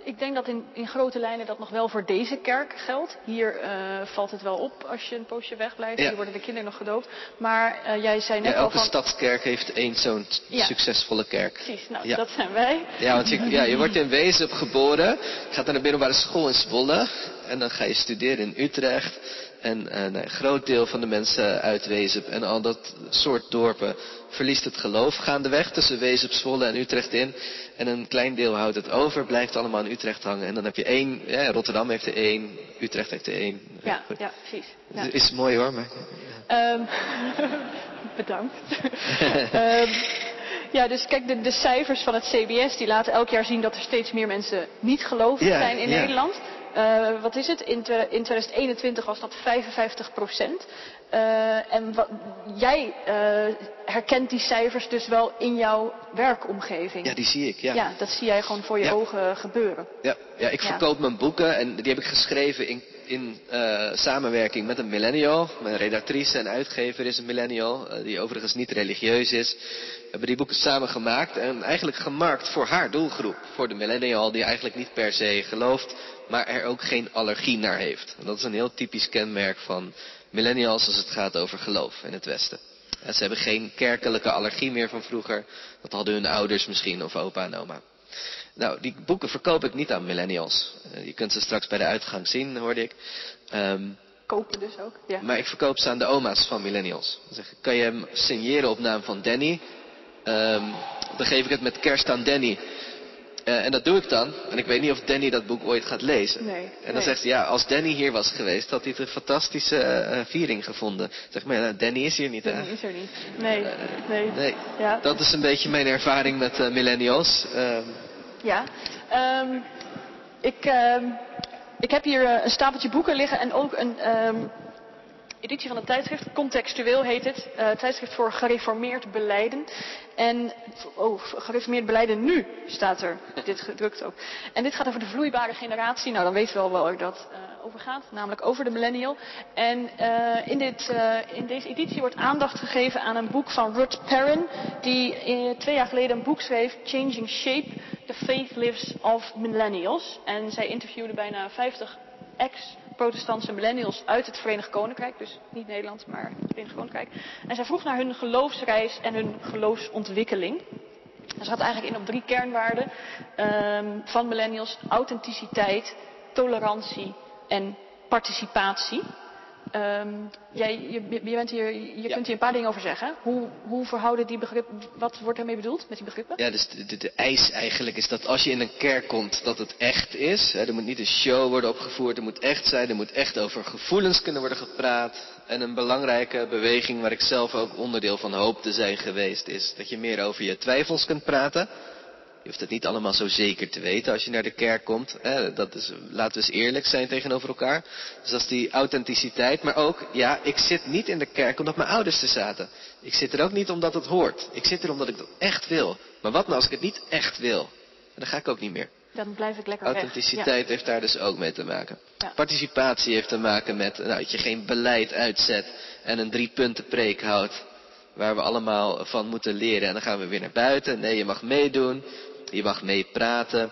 [SPEAKER 1] ik denk dat in, in, grote lijnen dat nog wel voor deze kerk geldt. Hier uh, valt het wel op als je een poosje wegblijft. Ja. Hier worden de kinderen nog gedoopt. Maar uh, jij zei net
[SPEAKER 4] ja, elke
[SPEAKER 1] al van...
[SPEAKER 4] stadskerk heeft één zo'n ja. succesvolle kerk.
[SPEAKER 1] Precies, nou dat zijn wij.
[SPEAKER 4] Ja, want je, ja, je wordt in wezen geboren. Je gaat naar de middelbare school in Zwolle. En dan ga je studeren in Utrecht. En een groot deel van de mensen uit Wezep en al dat soort dorpen verliest het geloof gaandeweg tussen Wezep, Zwolle en Utrecht in. En een klein deel houdt het over, blijft allemaal in Utrecht hangen. En dan heb je één, ja, Rotterdam heeft er één, Utrecht heeft er één.
[SPEAKER 1] Ja, ja, precies. Ja.
[SPEAKER 4] Is mooi hoor, maar...
[SPEAKER 1] Um, [laughs] bedankt. um, [laughs] ja, dus kijk, de, de, cijfers van het CBS die laten elk jaar zien dat er steeds meer mensen niet gelovig ja, zijn in ja. Nederland. Uh, wat is het? In, in 2021 was dat 55 procent. Uh, en wat, jij uh, herkent die cijfers dus wel in jouw werkomgeving.
[SPEAKER 4] Ja, die zie ik, ja.
[SPEAKER 1] Ja, dat zie jij gewoon voor je
[SPEAKER 4] ja.
[SPEAKER 1] ogen gebeuren.
[SPEAKER 4] Ja, ja ik verkoop ja. mijn boeken en die heb ik geschreven in in eh, samenwerking met een millennial. Mijn redactrice en uitgever is een millennial, eh, die overigens niet religieus is. Hebben die boeken samen gemaakt en eigenlijk gemarkt voor haar doelgroep. Voor de millennial die eigenlijk niet per se gelooft, maar er ook geen allergie naar heeft. En dat is een heel typisch kenmerk van millennials als het gaat over geloof in het Westen. En ze hebben geen kerkelijke allergie meer van vroeger. Dat hadden hun ouders misschien of opa en oma. Nou, die boeken verkoop ik niet aan millennials. Eh, je kunt ze straks bij de uitgang zien, hoorde ik. Ehm,
[SPEAKER 1] Kopen dus ook. Ja.
[SPEAKER 4] maar ik verkoop ze aan de oma's van millennials. Dan zeg ik, kan je hem signeren op naam van Danny? Ehm, dan geef ik het met kerst aan Danny. Eh, en dat doe ik dan. En ik weet niet of Danny dat boek ooit gaat lezen.
[SPEAKER 1] Nee,
[SPEAKER 4] en dan
[SPEAKER 1] nee.
[SPEAKER 4] zegt ze, ja, als Danny hier was geweest, had hij het een fantastische eh, eh, viering gevonden. Zeg maar, Danny is hier niet, hè?
[SPEAKER 1] Dat is er niet. Nee, nee.
[SPEAKER 4] Nee,
[SPEAKER 1] Ja.
[SPEAKER 4] dat is een beetje mijn ervaring met millennials. Ehm,
[SPEAKER 1] Ja. Ehm, ik, ik heb hier een stapeltje boeken liggen en ook een editie van het tijdschrift. Contextueel heet het. Eh, tijdschrift voor gereformeerd beleiden. En, oh, gereformeerd beleiden nu staat er. Dit gedrukt ook. En dit gaat over de vloeibare generatie. Nou, dan weten we wel waar dat eh, over gaat. Namelijk over de millennial. En eh, in, dit, in deze editie wordt aandacht gegeven aan een boek van Ruth Perrin. Die twee jaar geleden een boek schreef. Changing Shape. The Faith Lives of Millennials. En zij interviewde bijna 50 ex-protestantse millennials uit het Verenigd Koninkrijk. Dus niet Nederland, maar het Verenigd Koninkrijk. En zij vroeg naar hun geloofsreis en hun geloofsontwikkeling. En ze had eigenlijk in op drie kernwaarden ehm, van millennials. Authenticiteit, tolerantie en participatie. Ehm, jij, je, je, bent hier, je
[SPEAKER 4] Ja.
[SPEAKER 1] kunt hier een paar dingen over zeggen. Hoe, hoe verhouden die begrippen, wat wordt ermee bedoeld met die begrippen?
[SPEAKER 4] Ja, dus de, de, de eis eigenlijk is dat als je in een kerk komt, dat het echt is. Er moet niet een show worden opgevoerd, er moet echt zijn, er moet echt over gevoelens kunnen worden gepraat. En een belangrijke beweging waar ik zelf ook onderdeel van hoop te zijn geweest, is dat je meer over je twijfels kunt praten. Je hoeft het niet allemaal zo zeker te weten als je naar de kerk komt. Hè, dat is, laten we eens eerlijk zijn tegenover elkaar. Dus dat is die authenticiteit. Maar ook, ja, ik zit niet in de kerk omdat mijn ouders er zaten. Ik zit er ook niet omdat het hoort. Ik zit er omdat ik dat echt wil. Maar wat nou als ik het niet echt wil? Dan ga ik ook niet meer.
[SPEAKER 1] Dan blijf ik lekker weg.
[SPEAKER 4] Authenticiteit heeft daar dus ook mee te maken.
[SPEAKER 1] Ja.
[SPEAKER 4] Participatie heeft te maken met nou, dat je geen beleid uitzet en een drie punten preek houdt. Waar we allemaal van moeten leren. En dan gaan we weer naar buiten. Nee, je mag meedoen. Je mag meepraten.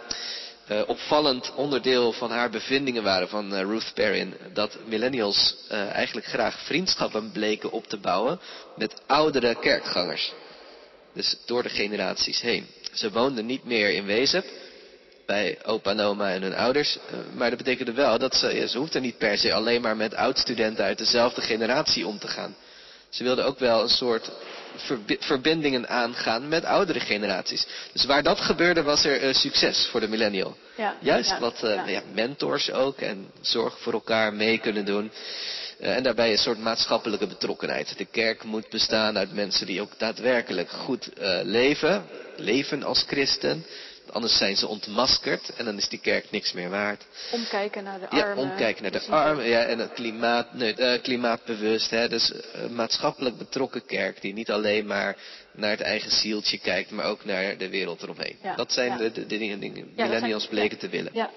[SPEAKER 4] Eh, opvallend onderdeel van haar bevindingen waren van eh, Ruth Perrin. Dat millennials eh, eigenlijk graag vriendschappen bleken op te bouwen met oudere kerkgangers. Dus door de generaties heen. Ze woonden niet meer in Wezep bij opa en oma en hun ouders. Maar dat betekende wel dat ze, ze hoefden niet per se alleen maar met oud-studenten uit dezelfde generatie om te gaan. Ze wilden ook wel een soort verbindingen aangaan met oudere generaties. Dus waar dat gebeurde was er eh, succes voor de millennial.
[SPEAKER 1] Ja,
[SPEAKER 4] Juist
[SPEAKER 1] ja,
[SPEAKER 4] wat eh,
[SPEAKER 1] ja.
[SPEAKER 4] ja, mentors ook en zorg voor elkaar mee kunnen doen. Eh, en daarbij een soort maatschappelijke betrokkenheid. De kerk moet bestaan uit mensen die ook daadwerkelijk goed leven. Leven als christen. Anders zijn ze ontmaskerd en dan is die kerk niks meer waard.
[SPEAKER 1] Omkijken naar de
[SPEAKER 4] Ja,
[SPEAKER 1] armen.
[SPEAKER 4] omkijken naar de armen ja, en het klimaat, nee, eh, klimaatbewust. Hè, dus eh, een maatschappelijk betrokken kerk die niet alleen maar naar het eigen zieltje kijkt, maar ook naar de wereld eromheen.
[SPEAKER 1] Ja,
[SPEAKER 4] Dat zijn
[SPEAKER 1] ja.
[SPEAKER 4] de, de, de dingen die
[SPEAKER 1] zijn-
[SPEAKER 4] millennials bleken
[SPEAKER 1] ja.
[SPEAKER 4] te willen.
[SPEAKER 1] Ja.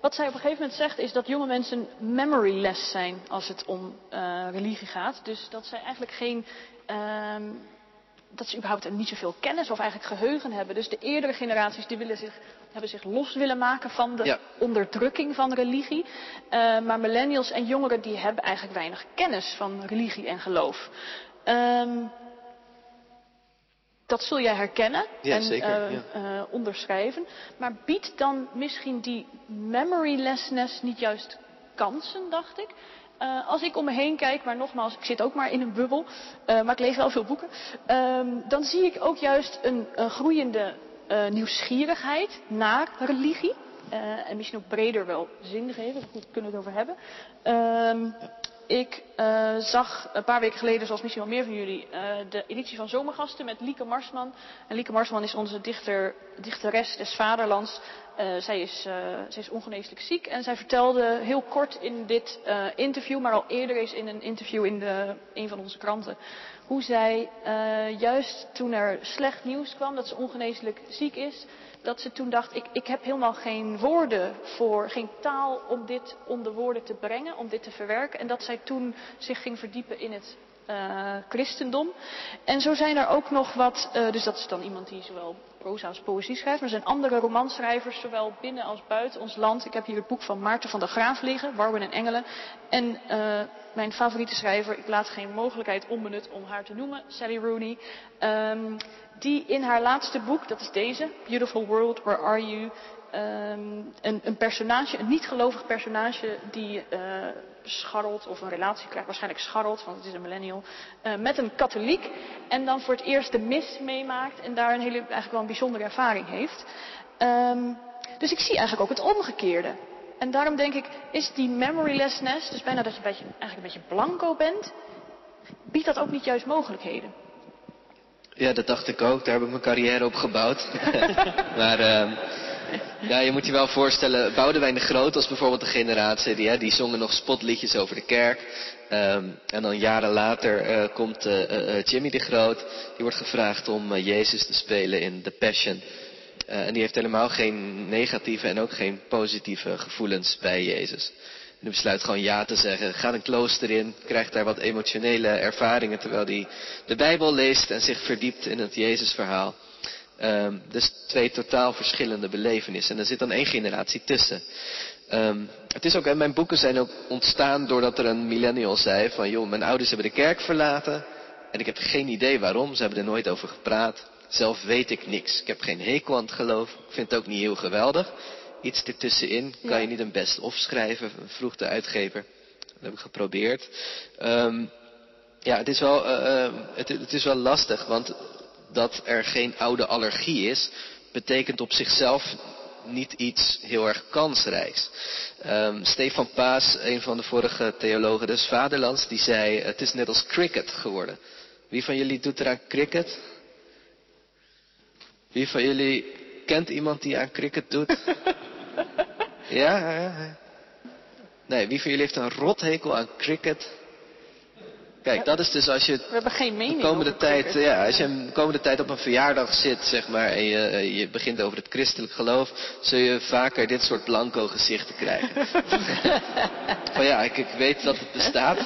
[SPEAKER 1] Wat zij op een gegeven moment zegt is dat jonge mensen memoryless zijn als het om eh, religie gaat. Dus dat zij eigenlijk geen, ehm, dat ze überhaupt niet zoveel kennis of eigenlijk geheugen hebben. Dus de eerdere generaties die willen zich, hebben zich los willen maken van de
[SPEAKER 4] Ja.
[SPEAKER 1] onderdrukking van religie. Eh, maar millennials en jongeren die hebben eigenlijk weinig kennis van religie en geloof. Ehm, dat zul jij herkennen
[SPEAKER 4] Ja,
[SPEAKER 1] en
[SPEAKER 4] zeker,
[SPEAKER 1] eh,
[SPEAKER 4] ja.
[SPEAKER 1] eh, onderschrijven. Maar biedt dan misschien die memorylessness niet juist kansen, dacht ik? Eh, als ik om me heen kijk, maar nogmaals, ik zit ook maar in een bubbel, eh, maar ik lees wel veel boeken. ehm, dan zie ik ook juist een, een groeiende eh, nieuwsgierigheid naar religie. En misschien ook breder wel zingeving, daar kunnen we het over hebben. Ik eh, zag een paar weken geleden, zoals misschien wel meer van jullie, eh, de editie van Zomergasten met Lieke Marsman. En Lieke Marsman is onze dichter, dichteres des vaderlands. uh, zij, is, zij is ongeneeslijk ziek en zij vertelde heel kort in dit interview, maar al eerder eens in een interview in de, een van onze kranten, hoe zij juist toen er slecht nieuws kwam dat ze ongeneeslijk ziek is, dat ze toen dacht, ik, ik heb helemaal geen woorden voor, geen taal om dit onder woorden te brengen, om dit te verwerken. En dat zij toen zich ging verdiepen in het uh, christendom. En zo zijn er ook nog wat, uh, dus dat is dan iemand die zowel proza als poëzie schrijft, maar er zijn andere romanschrijvers, zowel binnen als buiten ons land. Ik heb hier het boek van Maarten van der Graaf liggen, Warwin en Engelen. En uh, mijn favoriete schrijver, ik laat geen mogelijkheid onbenut om haar te noemen, Sally Rooney. Um, die in haar laatste boek, dat is deze, Beautiful World, Where Are You? Um, een, een, personage, een niet gelovig personage die uh, scharrelt of een relatie krijgt, waarschijnlijk scharrelt, want het is een millennial, uh, met een katholiek en dan voor het eerst de mis meemaakt en daar een hele, eigenlijk wel een bijzondere ervaring heeft. Um, dus ik zie eigenlijk ook het omgekeerde. En daarom denk ik, is die memorylessness, dus bijna dat je een beetje, eigenlijk een beetje blanco bent, biedt dat ook niet juist mogelijkheden?
[SPEAKER 4] Ja, dat dacht ik ook. Daar heb ik mijn carrière op gebouwd. [laughs] maar uh, ja, je moet je wel voorstellen, Boudewijn de Groot was bijvoorbeeld de generatie die, hè, die zongen nog spotliedjes over de kerk. Um, en dan jaren later uh, komt uh, uh, Jimmy de Groot. Die wordt gevraagd om Jezus te spelen in The Passion. en die heeft helemaal geen negatieve en ook geen positieve gevoelens bij Jezus. En die besluit gewoon ja te zeggen. Gaat een klooster in, krijgt daar wat emotionele ervaringen terwijl hij de Bijbel leest en zich verdiept in het Jezusverhaal. Um, dus twee totaal verschillende belevenissen. En er zit dan één generatie tussen. Um, het is ook, en mijn boeken zijn ook ontstaan doordat er een millennial zei van joh, mijn ouders hebben de kerk verlaten. En ik heb geen idee waarom, ze hebben er nooit over gepraat. Zelf weet ik niks. Ik heb geen hekel aan het geloof. Ik vind het ook niet heel geweldig. Iets ertussenin. Kan je niet een best of schrijven? Vroeg de uitgever. Dat heb ik geprobeerd. Um, ja, het is wel, uh, het, het is wel lastig, want dat er geen oude allergie is, betekent op zichzelf niet iets heel erg kansrijks. Um, Stefan Paas, een van de vorige theologen des Vaderlands, die zei: Het is net als cricket geworden. Wie van jullie doet er aan cricket? Wie van jullie kent iemand die aan cricket doet? [laughs] ja, ja, ja. Nee, wie van jullie heeft een rothekel aan cricket? Kijk, dat is dus als je.
[SPEAKER 1] We hebben geen mening.
[SPEAKER 4] De komende tijd, ja, als je de komende tijd op een verjaardag zit, zeg maar, en je, eh, je begint over het christelijk geloof, zul je vaker dit soort blanco gezichten krijgen. [laughs] Van ja, ik, ik weet dat het bestaat.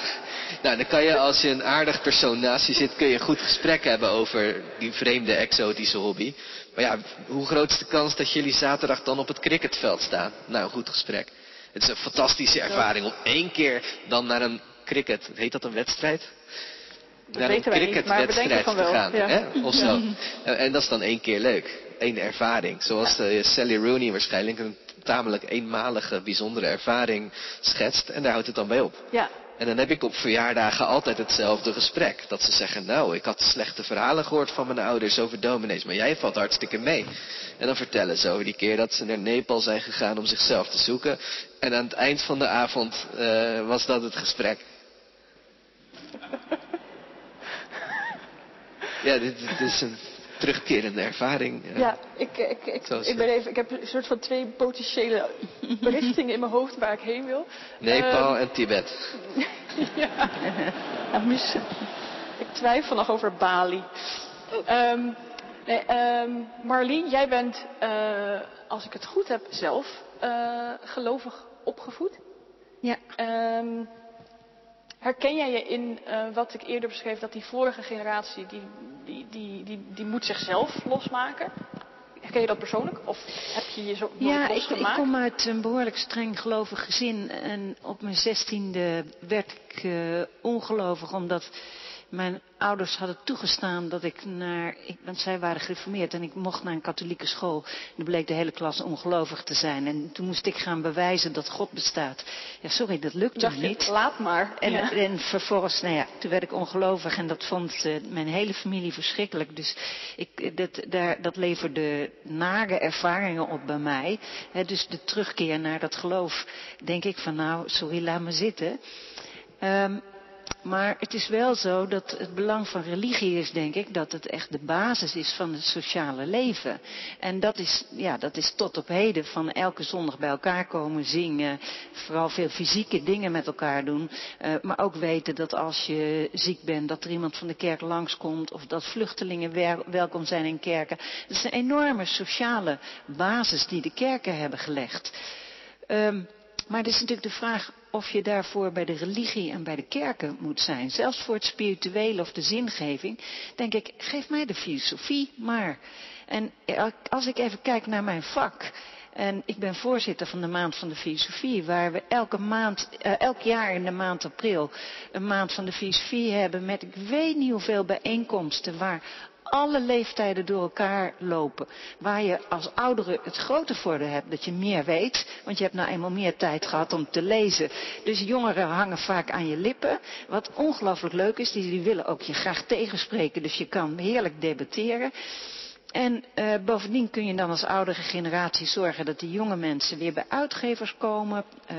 [SPEAKER 4] Nou, dan kan je als je een aardig persoon naast je zit, kun je een goed gesprek hebben over die vreemde exotische hobby. Maar ja, hoe groot is de kans dat jullie zaterdag dan op het cricketveld staan? Nou, een goed gesprek. Het is een fantastische ervaring om één keer dan naar een cricket, heet dat een wedstrijd?
[SPEAKER 1] Dat naar een cricketwedstrijd te gaan.
[SPEAKER 4] Ja. Hè? Of zo. Ja. [laughs] En dat is dan één keer leuk. Eén ervaring. Zoals ja. Sally Rooney waarschijnlijk een tamelijk eenmalige, bijzondere ervaring schetst. En daar houdt het dan bij op.
[SPEAKER 1] Ja.
[SPEAKER 4] En dan heb ik op verjaardagen altijd hetzelfde gesprek. Dat ze zeggen, nou, ik had slechte verhalen gehoord van mijn ouders over dominees, maar jij valt hartstikke mee. En dan vertellen ze over die keer dat ze naar Nepal zijn gegaan om zichzelf te zoeken. En aan het eind van de avond uh, was dat het gesprek. Ja, dit, dit, is een terugkerende ervaring.
[SPEAKER 1] Ja, ja ik, ik, ik, ik, ben even, ik heb een soort van twee potentiële richtingen in mijn hoofd waar ik heen wil.
[SPEAKER 4] Nepal um, en Tibet. [laughs]
[SPEAKER 1] ja, nou, ik twijfel nog over Bali. Um, nee, um, Marlien, jij bent, uh, als ik het goed heb, zelf uh, gelovig opgevoed.
[SPEAKER 3] Ja.
[SPEAKER 1] Um, Herken jij je in uh, wat ik eerder beschreef, dat die vorige generatie, die, die, die, die, die moet zichzelf losmaken? Herken je dat persoonlijk? Of heb je je zo
[SPEAKER 3] Ja, ik, ik, kom uit een behoorlijk streng gelovig gezin. En op mijn zestiende werd ik uh, ongelovig, omdat mijn ouders hadden toegestaan dat ik naar, ik, want zij waren gereformeerd en ik mocht naar een katholieke school. En dan bleek de hele klas ongelovig te zijn. En toen moest ik gaan bewijzen dat God bestaat. Ja, sorry, dat lukte
[SPEAKER 1] Dacht
[SPEAKER 3] niet.
[SPEAKER 1] Je, laat maar.
[SPEAKER 3] En,
[SPEAKER 1] ja.
[SPEAKER 3] en, vervolgens, nou ja, toen werd ik ongelovig en dat vond uh, mijn hele familie verschrikkelijk. Dus ik, dat, daar, dat leverde nare ervaringen op bij mij. He, dus de terugkeer naar dat geloof, denk ik van nou, sorry, laat me zitten. Um, maar het is wel zo dat het belang van religie is, denk ik, dat het echt de basis is van het sociale leven. En dat is, ja, dat is tot op heden van elke zondag bij elkaar komen, zingen, vooral veel fysieke dingen met elkaar doen. Uh, maar ook weten dat als je ziek bent, dat er iemand van de kerk langskomt of dat vluchtelingen welkom zijn in kerken. Dat is een enorme sociale basis die de kerken hebben gelegd. Um, maar het is natuurlijk de vraag of je daarvoor bij de religie en bij de kerken moet zijn. Zelfs voor het spirituele of de zingeving, denk ik, geef mij de filosofie maar. En als ik even kijk naar mijn vak, en ik ben voorzitter van de maand van de filosofie, waar we elke maand, uh, elk jaar in de maand april een maand van de filosofie hebben met ik weet niet hoeveel bijeenkomsten waar alle leeftijden door elkaar lopen. Waar je als oudere het grote voordeel hebt dat je meer weet, want je hebt nou eenmaal meer tijd gehad om te lezen. Dus jongeren hangen vaak aan je lippen. Wat ongelooflijk leuk is, die willen ook je graag tegenspreken, dus je kan heerlijk debatteren. En uh, bovendien kun je dan als oudere generatie zorgen dat die jonge mensen weer bij uitgevers komen, uh,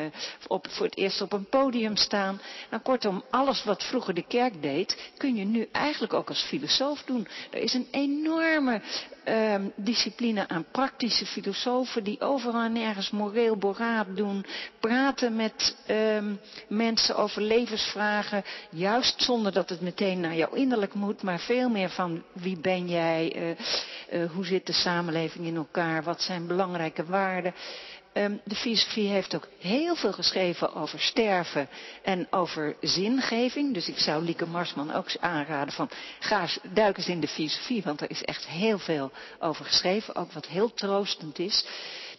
[SPEAKER 3] op, voor het eerst op een podium staan. Nou, kortom, alles wat vroeger de kerk deed, kun je nu eigenlijk ook als filosoof doen. Er is een enorme um, discipline aan praktische filosofen die overal en nergens moreel boraad doen, praten met um, mensen over levensvragen, juist zonder dat het meteen naar jou innerlijk moet, maar veel meer van wie ben jij, uh, uh, hoe zit de samenleving in elkaar, wat zijn belangrijke waarden. Um, de filosofie heeft ook heel veel geschreven over sterven en over zingeving. Dus ik zou Lieke Marsman ook aanraden van ga duik eens in de filosofie, want er is echt heel veel over geschreven, ook wat heel troostend is.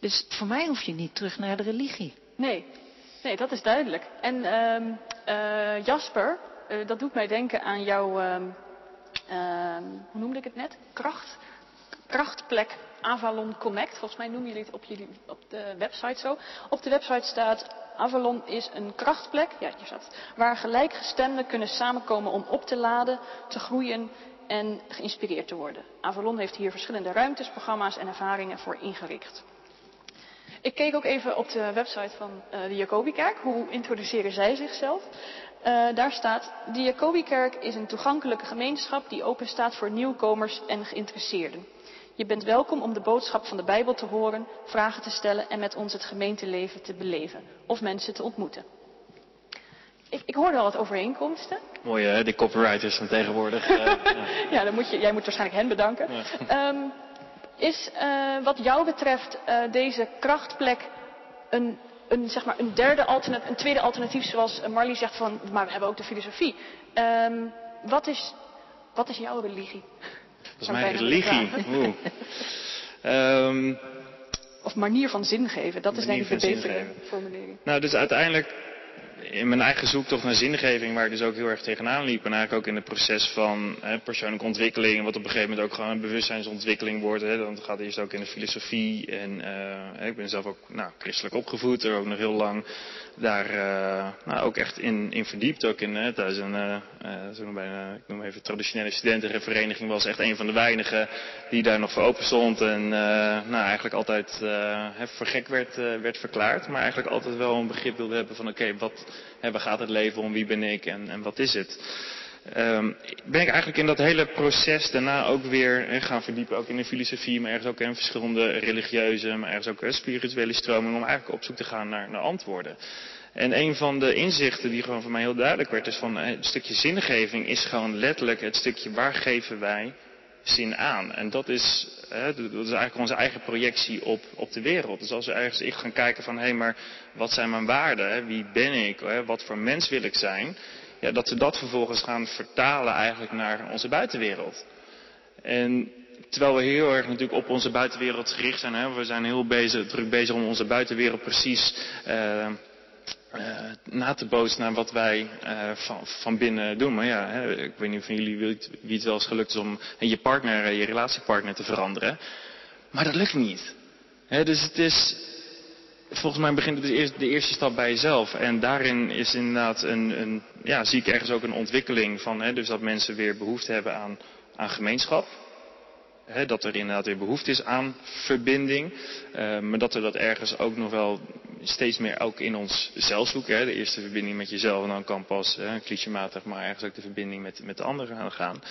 [SPEAKER 3] Dus voor mij hoef je niet terug naar de religie.
[SPEAKER 1] Nee, nee dat is duidelijk. En um, uh, Jasper, uh, dat doet mij denken aan jouw, um, hoe noemde ik het net? Kracht krachtplek Avalon Connect. Volgens mij noemen jullie het op, jullie, op de website zo. Op de website staat Avalon is een krachtplek, ja, staat het, waar gelijkgestemden kunnen samenkomen om op te laden, te groeien en geïnspireerd te worden. Avalon heeft hier verschillende ruimtes, programma's en ervaringen voor ingericht. Ik keek ook even op de website van uh, de Jacobikerk. Hoe introduceren zij zichzelf? Uh, daar staat, de Jacobikerk is een toegankelijke gemeenschap die open staat voor nieuwkomers en geïnteresseerden. Je bent welkom om de boodschap van de Bijbel te horen, vragen te stellen en met ons het gemeenteleven te beleven of mensen te ontmoeten. Ik, ik hoorde al wat overeenkomsten.
[SPEAKER 2] Mooie, hè? de copywriters van tegenwoordig. uh, [laughs]
[SPEAKER 1] ja, ja dan moet je, jij moet waarschijnlijk hen bedanken. Ja. Um, is uh, wat jou betreft uh, deze krachtplek een, een, zeg maar een, derde alternatief, een tweede alternatief, zoals Marlie zegt van, maar we hebben ook de filosofie. Um, wat, is, wat is jouw religie?
[SPEAKER 2] Dat is mijn religie.
[SPEAKER 1] um, of manier van zin geven, dat is denk ik de betere formulering.
[SPEAKER 2] Nou, dus uiteindelijk in mijn eigen zoektocht naar zingeving, waar ik dus ook heel erg tegenaan liep. En eigenlijk ook in het proces van hè, persoonlijke ontwikkeling, wat op een gegeven moment ook gewoon een bewustzijnsontwikkeling wordt. Hè. Dan gaat het eerst ook in de filosofie. En uh, ik ben zelf ook nou, christelijk opgevoed, er ook nog heel lang daar uh, nou, ook echt in, in verdiept. Ook in, hè, thuis een, uh, bij, ik noem even traditionele studentenvereniging, was echt een van de weinigen die daar nog voor open stond. En nou, eigenlijk altijd voor gek werd, werd verklaard. Maar eigenlijk altijd wel een begrip wilde hebben van oké, wat Hè, waar gaat het leven om? Wie ben ik en, en wat is het? Um, ben ik eigenlijk in dat hele proces daarna ook weer hè, gaan verdiepen, ook in de filosofie, maar ergens ook in verschillende religieuze, maar ergens ook spirituele stromingen, om eigenlijk op zoek te gaan naar, naar antwoorden. En een van de inzichten die gewoon voor mij heel duidelijk werd, is van een stukje zingeving is gewoon letterlijk het stukje waar geven wij zin aan. En dat is, hè, dat is eigenlijk onze eigen projectie op, op de wereld. Dus als we ergens ik gaan kijken van, hé, hey, maar wat zijn mijn waarden? Hè? Wie ben ik? Hè? Wat voor mens wil ik zijn? Ja, dat we dat vervolgens gaan vertalen eigenlijk naar onze buitenwereld. En terwijl we heel erg natuurlijk op onze buitenwereld gericht zijn, hè, we zijn heel bezig, druk bezig om onze buitenwereld precies uh, uh, na te bootsen naar wat wij uh, van, van, binnen doen. Maar ja, hè, ik weet niet van jullie wie het, wel eens gelukt is om je partner, je relatiepartner te veranderen. Maar dat lukt niet. Dus het is, volgens mij begint het de eerste, de eerste stap bij jezelf. En daarin is inderdaad een, een ja, zie ik ergens ook een ontwikkeling van, hè, dus dat mensen weer behoefte hebben aan, aan gemeenschap. dat er inderdaad weer behoefte is aan verbinding. Uh, maar dat we dat ergens ook nog wel steeds meer ook in ons zelf zoeken. Hè. De eerste verbinding met jezelf en dan kan pas, hè, clichématig, maar ergens ook de verbinding met, met de anderen gaan.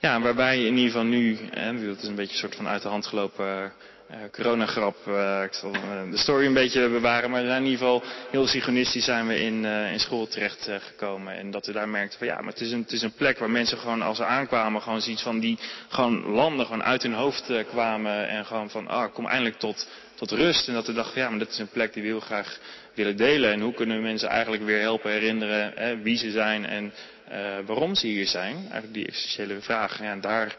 [SPEAKER 2] Ja, waarbij in ieder geval nu, hè, dat is een beetje een soort van uit de hand gelopen coronagrap. Uh, ik zal uh, de story een beetje bewaren. Maar in ieder geval heel synchronistisch zijn we in, in school terecht gekomen. En dat we daar merkten van ja, maar het is, een, het is een plek waar mensen gewoon als ze aankwamen gewoon zoiets van die gewoon landen gewoon uit hun hoofd kwamen. En gewoon van ah, kom eindelijk tot, tot rust. En dat we dachten ja, maar dit is een plek die we heel graag willen delen. En hoe kunnen we mensen eigenlijk weer helpen herinneren hè, wie ze zijn en waarom ze hier zijn. Eigenlijk die essentiële vraag. Daar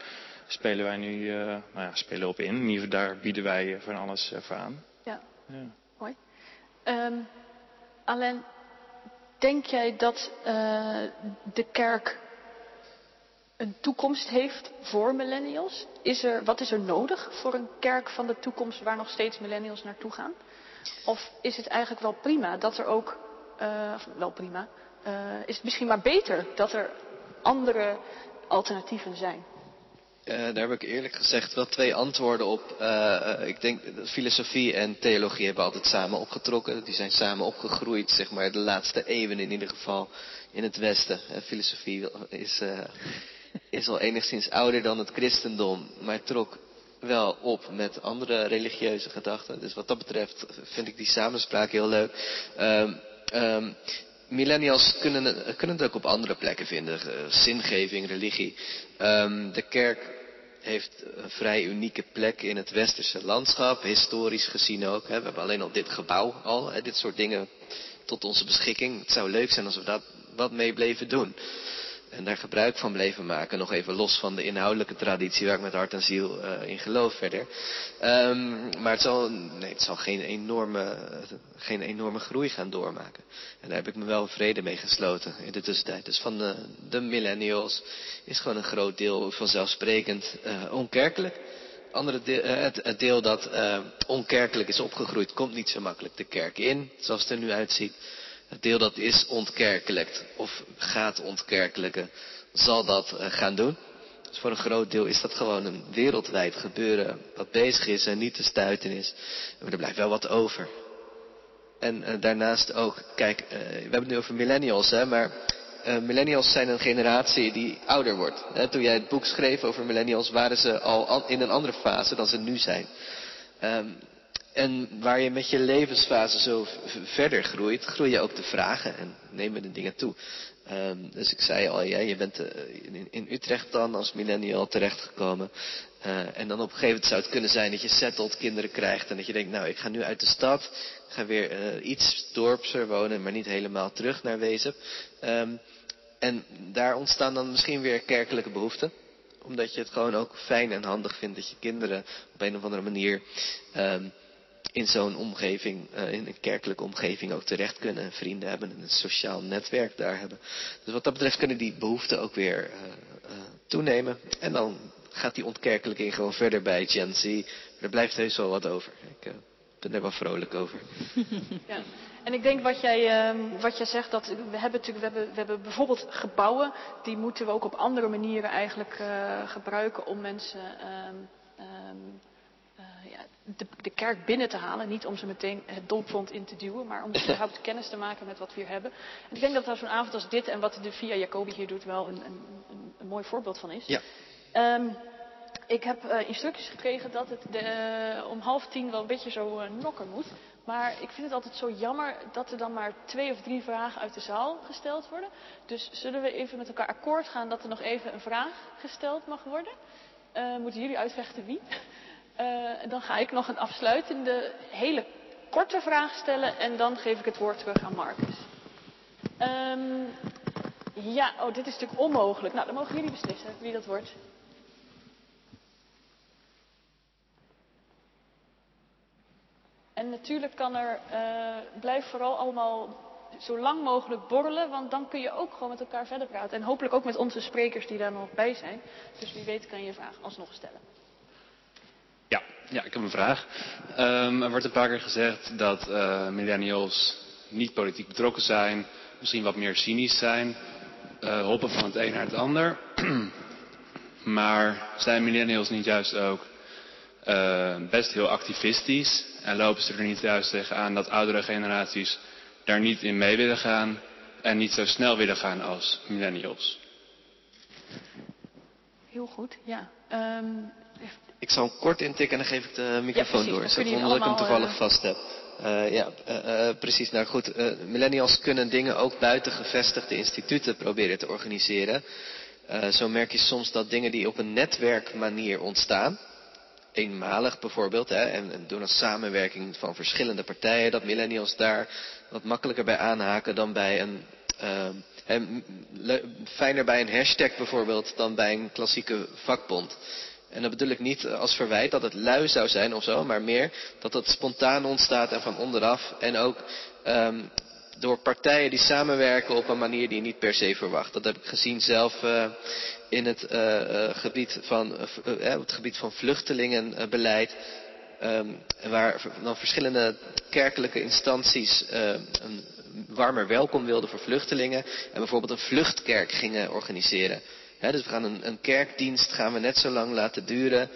[SPEAKER 2] spelen wij nu uh, nou ja, spelen op in. In ieder geval daar bieden wij van alles uh, voor aan.
[SPEAKER 1] Ja, ja. mooi. Um, Alain, denk jij dat uh, de kerk een toekomst heeft voor millennials? Is er, wat is er nodig voor een kerk van de toekomst waar nog steeds millennials naartoe gaan? Of is het eigenlijk wel prima dat er ook, wel prima, is het misschien maar beter dat er andere alternatieven zijn?
[SPEAKER 4] Uh, daar heb ik eerlijk gezegd wel twee antwoorden op. Uh, ik denk filosofie en theologie hebben altijd samen opgetrokken. Die zijn samen opgegroeid, zeg maar, de laatste eeuwen in ieder geval in het Westen. Filosofie is, is al enigszins ouder dan het christendom, maar trok wel op met andere religieuze gedachten. Dus wat dat betreft vind ik die samenspraak heel leuk. Um, millennials kunnen, kunnen het ook op andere plekken vinden. Zingeving, religie. Um, de kerk heeft een vrij unieke plek in het westerse landschap, historisch gezien ook. Hè. We hebben alleen al dit gebouw al, hè, dit soort dingen tot onze beschikking. Het zou leuk zijn als we daar wat mee bleven doen en daar gebruik van bleven maken. Nog even los van de inhoudelijke traditie waar ik met hart en ziel uh, in geloof verder. Um, maar het zal, nee, het zal geen, enorme, geen enorme groei gaan doormaken. En daar heb ik me wel vrede mee gesloten in de tussentijd. Dus van de, millennials is gewoon een groot deel vanzelfsprekend uh, onkerkelijk. Andere deel, uh, het, het, deel dat onkerkelijk is opgegroeid komt niet zo makkelijk de kerk in, zoals het er nu uitziet. Het deel dat is ontkerkelijkt of gaat ontkerkelijken, zal dat uh, gaan doen. Dus voor een groot deel is dat gewoon een wereldwijd gebeuren wat bezig is en niet te stuiten is. Maar er blijft wel wat over. En uh, daarnaast ook, kijk, uh, we hebben het nu over millennials, hè, maar millennials zijn een generatie die ouder wordt. Hè, toen jij het boek schreef over millennials waren ze al in een andere fase dan ze nu zijn. Um, en waar je met je levensfase zo verder groeit, groei je ook de vragen en nemen de dingen toe. Um, dus ik zei al, ja, je bent uh, in, Utrecht dan als millennial terechtgekomen. Uh, en dan op een gegeven moment zou het kunnen zijn dat je settled kinderen krijgt. En dat je denkt, nou ik ga nu uit de stad. Ga weer uh, iets dorpser wonen, maar niet helemaal terug naar Wezep. Um, en daar ontstaan dan misschien weer kerkelijke behoeften omdat je het gewoon ook fijn en handig vindt dat je kinderen op een of andere manier um, in zo'n omgeving, uh, in een kerkelijke omgeving ook terecht kunnen. En vrienden hebben en een sociaal netwerk daar hebben. Dus wat dat betreft kunnen die behoeften ook weer uh, uh, toenemen. En dan gaat die ontkerkelijking gewoon verder bij Gen Z. Maar er blijft heus wel wat over. Ik ben er wel vrolijk over. [laughs]
[SPEAKER 1] Ja. En ik denk wat jij, uh, wat jij zegt, dat we hebben natuurlijk, we hebben, we hebben bijvoorbeeld gebouwen, die moeten we ook op andere manieren eigenlijk uh, gebruiken om mensen uh, de, de, kerk binnen te halen. Niet om ze meteen het dompvond in te duwen, maar om überhaupt [coughs] kennis te maken met wat we hier hebben. En ik denk dat daar zo'n avond als dit en wat de Via Jacobi hier doet wel een, een, een, mooi voorbeeld van is.
[SPEAKER 4] Ja.
[SPEAKER 1] Um, ik heb uh, instructies gekregen dat het de, uh, om half tien wel een beetje zo uh, nokken moet. Maar ik vind het altijd zo jammer dat er dan maar twee of drie vragen uit de zaal gesteld worden. Dus zullen we even met elkaar akkoord gaan dat er nog even een vraag gesteld mag worden? moeten jullie uitvechten wie? Uh, dan ga ik nog een afsluitende, hele korte vraag stellen en dan geef ik het woord terug aan Marcus. Um, ja, oh, dit is natuurlijk onmogelijk. Nou, dan mogen jullie beslissen wie dat wordt. En natuurlijk kan er, uh, blijf vooral allemaal zo lang mogelijk borrelen, want dan kun je ook gewoon met elkaar verder praten. En hopelijk ook met onze sprekers die daar nog bij zijn. Dus wie weet kan je je vraag alsnog stellen.
[SPEAKER 8] Ja, ik heb een vraag. Um, er wordt een paar keer gezegd dat uh, millennials niet politiek betrokken zijn, misschien wat meer cynisch zijn, uh, hoppen van het een naar het ander. [clears throat] maar zijn millennials niet juist ook best heel activistisch. En lopen ze er niet juist tegenaan dat oudere generaties daar niet in mee willen gaan en niet zo snel willen gaan als millennials?
[SPEAKER 1] Heel goed, ja. Ehm,
[SPEAKER 4] ik zal hem kort intikken en dan geef ik de microfoon door. Zo omdat ik hem toevallig uh... vast heb. Uh, ja, uh, precies. Nou goed, millennials kunnen dingen ook buiten gevestigde instituten proberen te organiseren. zo merk je soms dat dingen die op een netwerkmanier ontstaan, eenmalig bijvoorbeeld, hè, en, en door een samenwerking van verschillende partijen, dat millennials daar wat makkelijker bij aanhaken dan bij een fijner bij een hashtag bijvoorbeeld dan bij een klassieke vakbond. En dat bedoel ik niet als verwijt dat het lui zou zijn of zo, maar meer dat het spontaan ontstaat en van onderaf. En ook um, door partijen die samenwerken op een manier die je niet per se verwacht. Dat heb ik gezien zelf uh, in het, uh, gebied van, het gebied van vluchtelingenbeleid. Um, waar dan verschillende kerkelijke instanties een warmer welkom wilden voor vluchtelingen. En bijvoorbeeld een vluchtkerk gingen organiseren dus we gaan een, een, kerkdienst gaan we net zo lang laten duren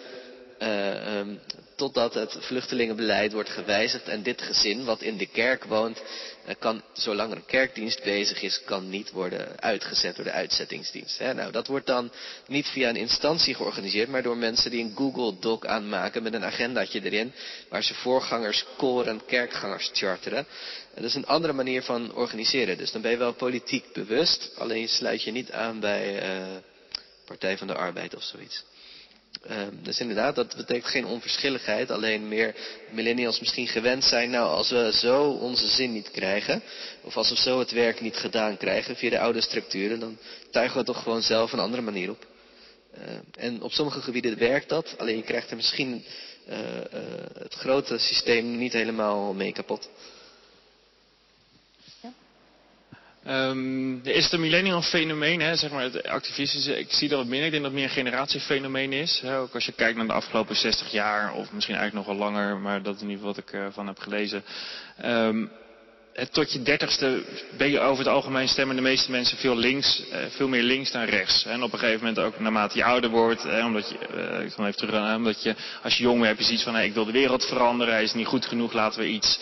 [SPEAKER 4] uh, um, totdat het vluchtelingenbeleid wordt gewijzigd. En dit gezin wat in de kerk woont, uh, kan, zolang er een kerkdienst bezig is, kan niet worden uitgezet door de uitzettingsdienst. Nou, dat wordt dan niet via een instantie georganiseerd, maar door mensen die een Google Doc aanmaken met een agendaatje erin, waar ze voorgangers koren, kerkgangers charteren. En dat is een andere manier van organiseren. Dus dan ben je wel politiek bewust, alleen je sluit je niet aan bij uh, Partij van de Arbeid of zoiets. Uh, dus inderdaad, dat betekent geen onverschilligheid. Alleen meer millennials misschien gewend zijn. Nou, als we zo onze zin niet krijgen. Of als we zo het werk niet gedaan krijgen via de oude structuren. Dan tuigen we toch gewoon zelf een andere manier op. Uh, en op sommige gebieden werkt dat. Alleen je krijgt er misschien uh, het grote systeem niet helemaal mee kapot.
[SPEAKER 2] Um, er is het millennial fenomeen, hè, zeg maar het activistische. Ik zie dat wat minder. Ik denk dat het meer een generatiefenomeen is. Hè, ook als je kijkt naar de afgelopen 60 jaar, of misschien eigenlijk nog wel langer, maar dat is in ieder geval wat ik uh, heb gelezen. Um, tot je dertigste ben je over het algemeen stemmen de meeste mensen veel links, eh, veel meer links dan rechts. En op een gegeven moment ook naarmate je ouder wordt, omdat je, eh, ik even terug, omdat je, als je jong bent heb je zoiets van, ik wil de wereld veranderen, hij is niet goed genoeg, laten we iets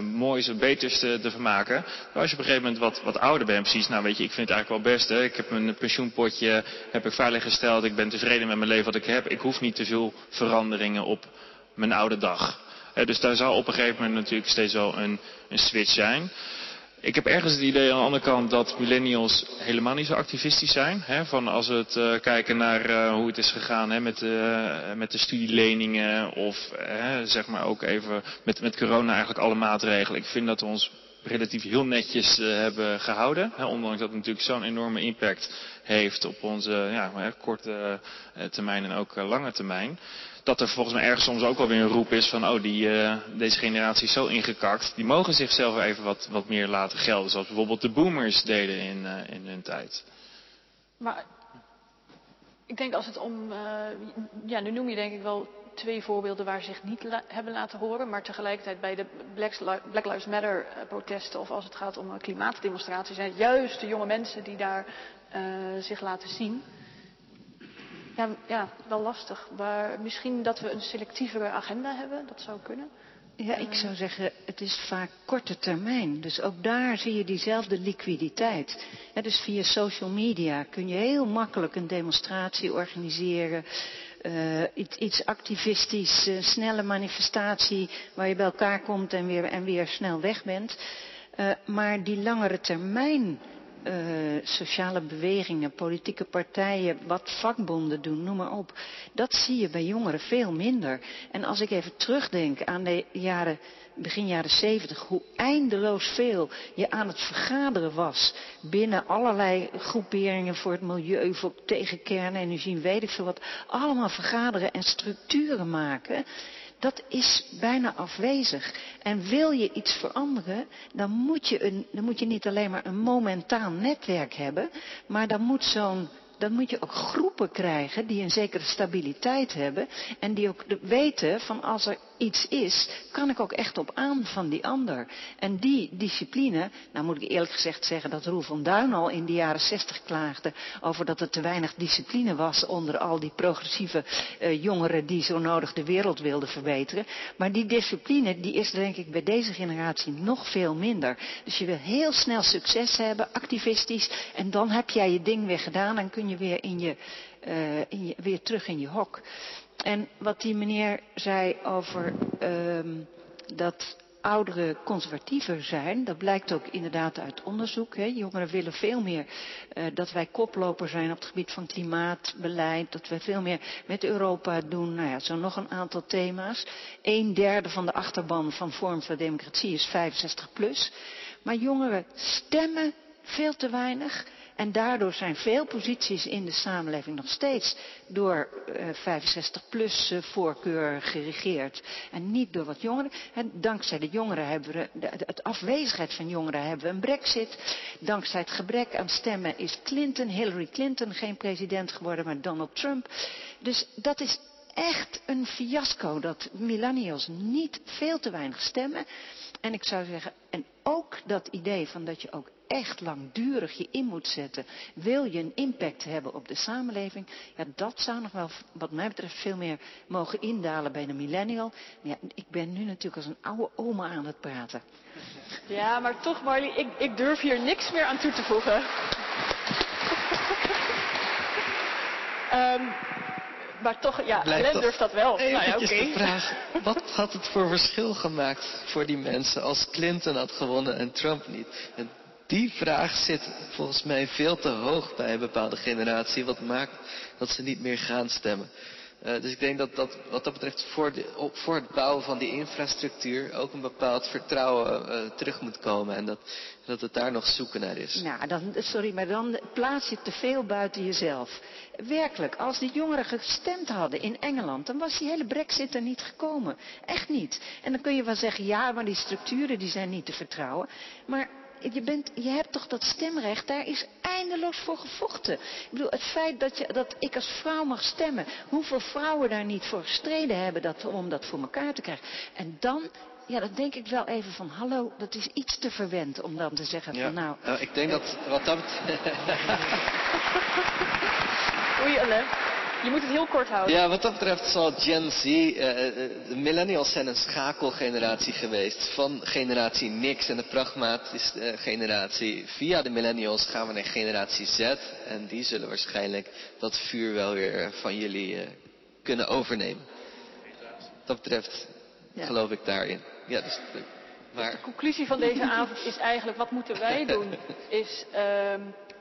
[SPEAKER 2] moois en beters te, vermaken. Maar als je op een gegeven moment wat, wat ouder bent, precies, nou weet je, ik vind het eigenlijk wel best, hè. ik heb mijn pensioenpotje, heb ik veiliggesteld, ik ben tevreden met mijn leven wat ik heb, ik hoef niet te veel veranderingen op mijn oude dag. Dus daar zal op een gegeven moment natuurlijk steeds wel een, een switch zijn. Ik heb ergens het idee aan de andere kant dat millennials helemaal niet zo activistisch zijn. Hè? Van als we het uh, kijken naar uh, hoe het is gegaan hè, met, met de studieleningen of zeg maar ook even met, met corona eigenlijk alle maatregelen. Ik vind dat we ons relatief heel netjes hebben gehouden. Hè? Ondanks dat het natuurlijk zo'n enorme impact heeft op onze ja, korte termijn en ook lange termijn dat er volgens mij ergens soms ook wel weer een roep is van, oh, die, deze generatie is zo ingekakt. Die mogen zichzelf even wat, wat meer laten gelden. Zoals bijvoorbeeld de boomers deden in, in hun tijd.
[SPEAKER 1] Maar ik denk als het om, ja, nu noem je denk ik wel twee voorbeelden waar zich niet hebben laten horen. Maar tegelijkertijd bij de Black Lives Matter protesten of als het gaat om klimaatdemonstraties zijn juist de jonge mensen die daar zich laten zien. Ja, ja, wel lastig. Maar misschien dat we een selectievere agenda hebben, dat zou kunnen.
[SPEAKER 3] Ja, ik zou zeggen, het is vaak korte termijn. Dus ook daar zie je diezelfde liquiditeit. Ja, dus via social media kun je heel makkelijk een demonstratie organiseren. Uh, iets, iets, activistisch, uh, snelle manifestatie waar je bij elkaar komt en weer, en weer snel weg bent. Uh, maar die langere termijn uh, sociale bewegingen, politieke partijen, wat vakbonden doen, noem maar op. Dat zie je bij jongeren veel minder. En als ik even terugdenk aan de jaren, begin jaren zeventig, hoe eindeloos veel je aan het vergaderen was binnen allerlei groeperingen voor het milieu, voor tegen kernenergie, weet ik veel wat. Allemaal vergaderen en structuren maken dat is bijna afwezig. En wil je iets veranderen, dan moet je, een, dan moet je niet alleen maar een momentaal netwerk hebben, maar dan moet zo'n dan moet je ook groepen krijgen die een zekere stabiliteit hebben en die ook weten van als er iets is, kan ik ook echt op aan van die ander. En die discipline, nou moet ik eerlijk gezegd zeggen dat Roel van Duin al in de jaren zestig klaagde over dat er te weinig discipline was onder al die progressieve uh, jongeren die zo nodig de wereld wilden verbeteren. Maar die discipline die is denk ik bij deze generatie nog veel minder. Dus je wil heel snel succes hebben, activistisch, en dan heb jij je ding weer gedaan en kun je weer, in je, uh, in je, weer terug in je hok. En wat die meneer zei over uh, dat ouderen conservatiever zijn, dat blijkt ook inderdaad uit onderzoek. Hè. Jongeren willen veel meer uh, dat wij koploper zijn op het gebied van klimaatbeleid, dat we veel meer met Europa doen. Nou ja, zo nog een aantal thema's. Een derde van de achterban van Vorm voor Democratie is 65 plus. Maar jongeren stemmen veel te weinig. En daardoor zijn veel posities in de samenleving nog steeds door uh, 65-plus uh, voorkeur geregeerd. En niet door wat jongeren. En dankzij de jongeren hebben we, de, het afwezigheid van jongeren hebben we een brexit. Dankzij het gebrek aan stemmen is Clinton, Hillary Clinton geen president geworden, maar Donald Trump. Dus dat is echt een fiasco dat millennials niet veel te weinig stemmen. En ik zou zeggen, en ook dat idee van dat je ook echt langdurig je in moet zetten, wil je een impact hebben op de samenleving, ja, dat zou nog wel, wat mij betreft, veel meer mogen indalen bij de millennial. Ja, ik ben nu natuurlijk als een oude oma aan het praten.
[SPEAKER 1] Ja, maar toch Marley, ik, ik durf hier niks meer aan toe te voegen. um, [laughs] maar toch, ja, Len durft dat wel.
[SPEAKER 4] Even
[SPEAKER 1] nou ja,
[SPEAKER 4] okay.
[SPEAKER 1] de
[SPEAKER 4] vraag, wat had het voor verschil gemaakt voor die mensen als Clinton had gewonnen en Trump niet? En die vraag zit volgens mij veel te hoog bij een bepaalde generatie, wat maakt dat ze niet meer gaan stemmen. Uh, dus ik denk dat dat wat dat betreft voor, de, voor het bouwen van die infrastructuur ook een bepaald vertrouwen uh, terug moet komen. En dat, dat het daar nog zoeken naar is.
[SPEAKER 3] Nou, dan, sorry, maar dan plaats je te veel buiten jezelf. Werkelijk, als die jongeren gestemd hadden in Engeland, dan was die hele brexit er niet gekomen. Echt niet. En dan kun je wel zeggen, ja, maar die structuren die zijn niet te vertrouwen. Maar je, bent, je hebt toch dat stemrecht, daar is eindeloos voor gevochten. Ik bedoel, het feit dat, je, dat ik als vrouw mag stemmen, hoeveel vrouwen daar niet voor gestreden hebben dat, om dat voor elkaar te krijgen. En dan, ja, dan denk ik wel even van, hallo, dat is iets te verwend om dan te zeggen
[SPEAKER 4] ja.
[SPEAKER 3] van nou...
[SPEAKER 4] Uh, ik denk dat, wat dat...
[SPEAKER 1] Oei, Alain. Je moet het heel kort houden.
[SPEAKER 4] Ja, wat dat betreft zal Gen Z, uh, de millennials zijn een schakelgeneratie geweest. Van generatie niks en de pragmatische uh, generatie. Via de millennials gaan we naar generatie Z. En die zullen waarschijnlijk dat vuur wel weer van jullie uh, kunnen overnemen. Wat dat betreft ja. geloof ik daarin. Ja, dus,
[SPEAKER 1] maar... De conclusie van deze avond is eigenlijk, wat moeten wij [laughs] doen? Is uh,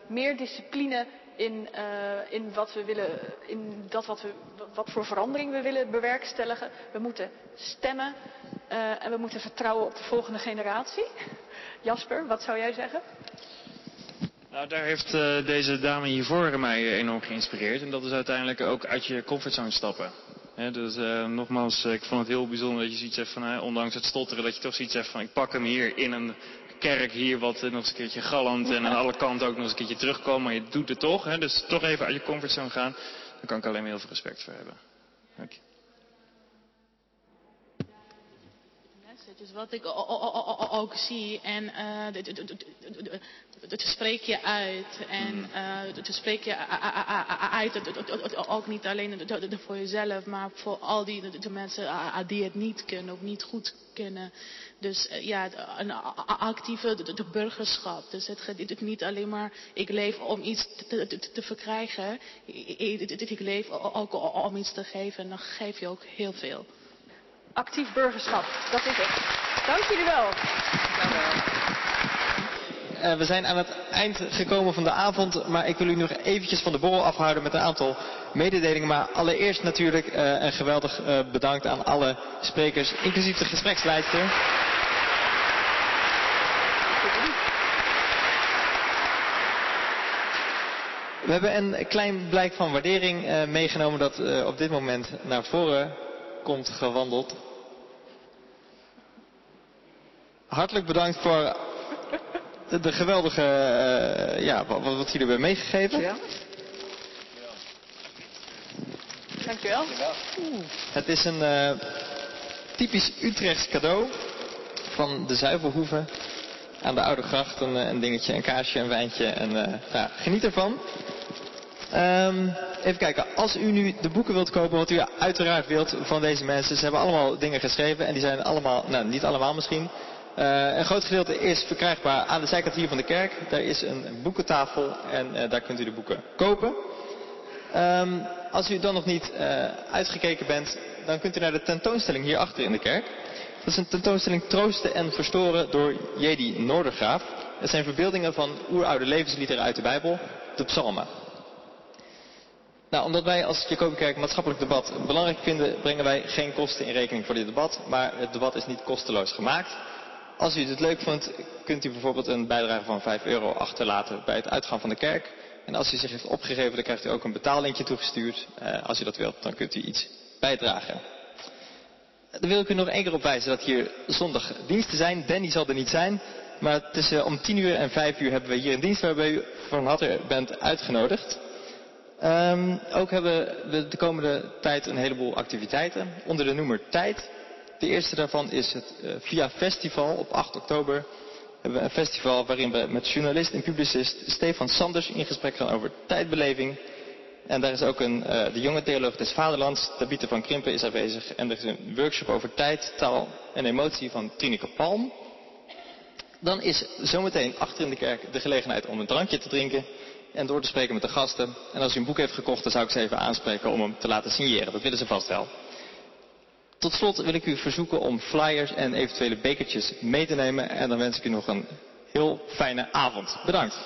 [SPEAKER 1] meer discipline in, uh, in, wat we willen, in dat wat, we, wat voor verandering we willen bewerkstelligen. We moeten stemmen uh, en we moeten vertrouwen op de volgende generatie. [laughs] Jasper, wat zou jij zeggen?
[SPEAKER 2] Nou, daar heeft uh, deze dame hiervoor mij enorm geïnspireerd. En dat is uiteindelijk ook uit je comfortzone stappen. Dus nogmaals, ik vond het heel bijzonder dat je zoiets hebt van, ondanks het stotteren, dat je toch zoiets hebt van, ik pak hem hier in een kerk hier wat nog eens een keertje galmt en aan alle kanten ook nog eens een keertje terugkomen, maar je doet het toch. Hè? Dus toch even uit je comfortzone gaan. Daar kan ik alleen maar heel veel respect voor hebben. Dank je.
[SPEAKER 5] Dus wat ik ook zie en dat spreek je uit en uh, dat spreek je uit ook niet alleen voor jezelf, maar voor al die de mensen die het niet kunnen of niet goed kunnen. Dus ja, een actieve de, de burgerschap. Dus het gaat niet alleen maar, ik leef om iets te, te, te verkrijgen. Ik, ik leef ook om iets te geven en dan geef je ook heel veel.
[SPEAKER 1] Actief burgerschap, dat is het. Dank jullie wel.
[SPEAKER 9] Uh, we zijn aan het eind gekomen van de avond, maar ik wil u nog eventjes van de borrel afhouden met een aantal mededelingen. Maar allereerst natuurlijk uh, een geweldig uh, bedankt aan alle sprekers, inclusief de gespreksleidster. We hebben een klein blijk van waardering meegenomen dat op dit moment naar voren komt gewandeld. Hartelijk bedankt voor de, de geweldige, uh, ja, wat, wat jullie hebben meegegeven.
[SPEAKER 1] Ja. Dankjewel.
[SPEAKER 9] Het is een typisch Utrechts cadeau van de Zuivelhoeve aan de Oude Gracht. Een, een dingetje, een kaarsje, een wijntje en uh, ja, geniet ervan. Um, even kijken, als u nu de boeken wilt kopen, wat u uiteraard wilt van deze mensen. Ze hebben allemaal dingen geschreven en die zijn allemaal, nou niet allemaal misschien. Uh, een groot gedeelte is verkrijgbaar aan de zijkant hier van de kerk. Daar is een boekentafel en uh, daar kunt u de boeken kopen. Um, als u dan nog niet uh, uitgekeken bent, dan kunt u naar de tentoonstelling hierachter in de kerk. Dat is een tentoonstelling Troosten en Verstoren door Jedi Noordergraaf. Het zijn verbeeldingen van oeroude levensliederen uit de Bijbel, de psalmen. Nou, omdat wij als Jacobinkerk maatschappelijk debat belangrijk vinden, brengen wij geen kosten in rekening voor dit debat. Maar het debat is niet kosteloos gemaakt. Als u het leuk vindt, kunt u bijvoorbeeld een bijdrage van 5 euro achterlaten bij het uitgaan van de kerk. En als u zich heeft opgegeven, dan krijgt u ook een betaallinkje toegestuurd. Uh, als u dat wilt, dan kunt u iets bijdragen. Dan wil ik u nog één keer op wijzen dat hier zondag diensten zijn. Danny zal er niet zijn. Maar tussen om 10 uur en 5 uur hebben we hier een dienst waarbij u van harte bent uitgenodigd. Um, ook hebben we de komende tijd een heleboel activiteiten onder de noemer Tijd. De eerste daarvan is het uh, Via Festival op 8 oktober. Hebben we een festival waarin we met journalist en publicist Stefan Sanders in gesprek gaan over tijdbeleving. En daar is ook een, uh, de jonge theoloog des Vaderlands, Tabitha van Krimpen, is aanwezig. En er is een workshop over tijd, taal en emotie van Trineke Palm. Dan is zometeen achter in de kerk de gelegenheid om een drankje te drinken en door te spreken met de gasten. En als u een boek heeft gekocht, dan zou ik ze even aanspreken om hem te laten signeren. Dat willen ze vast wel. Tot slot wil ik u verzoeken om flyers en eventuele bekertjes mee te nemen. En dan wens ik u nog een heel fijne avond. Bedankt.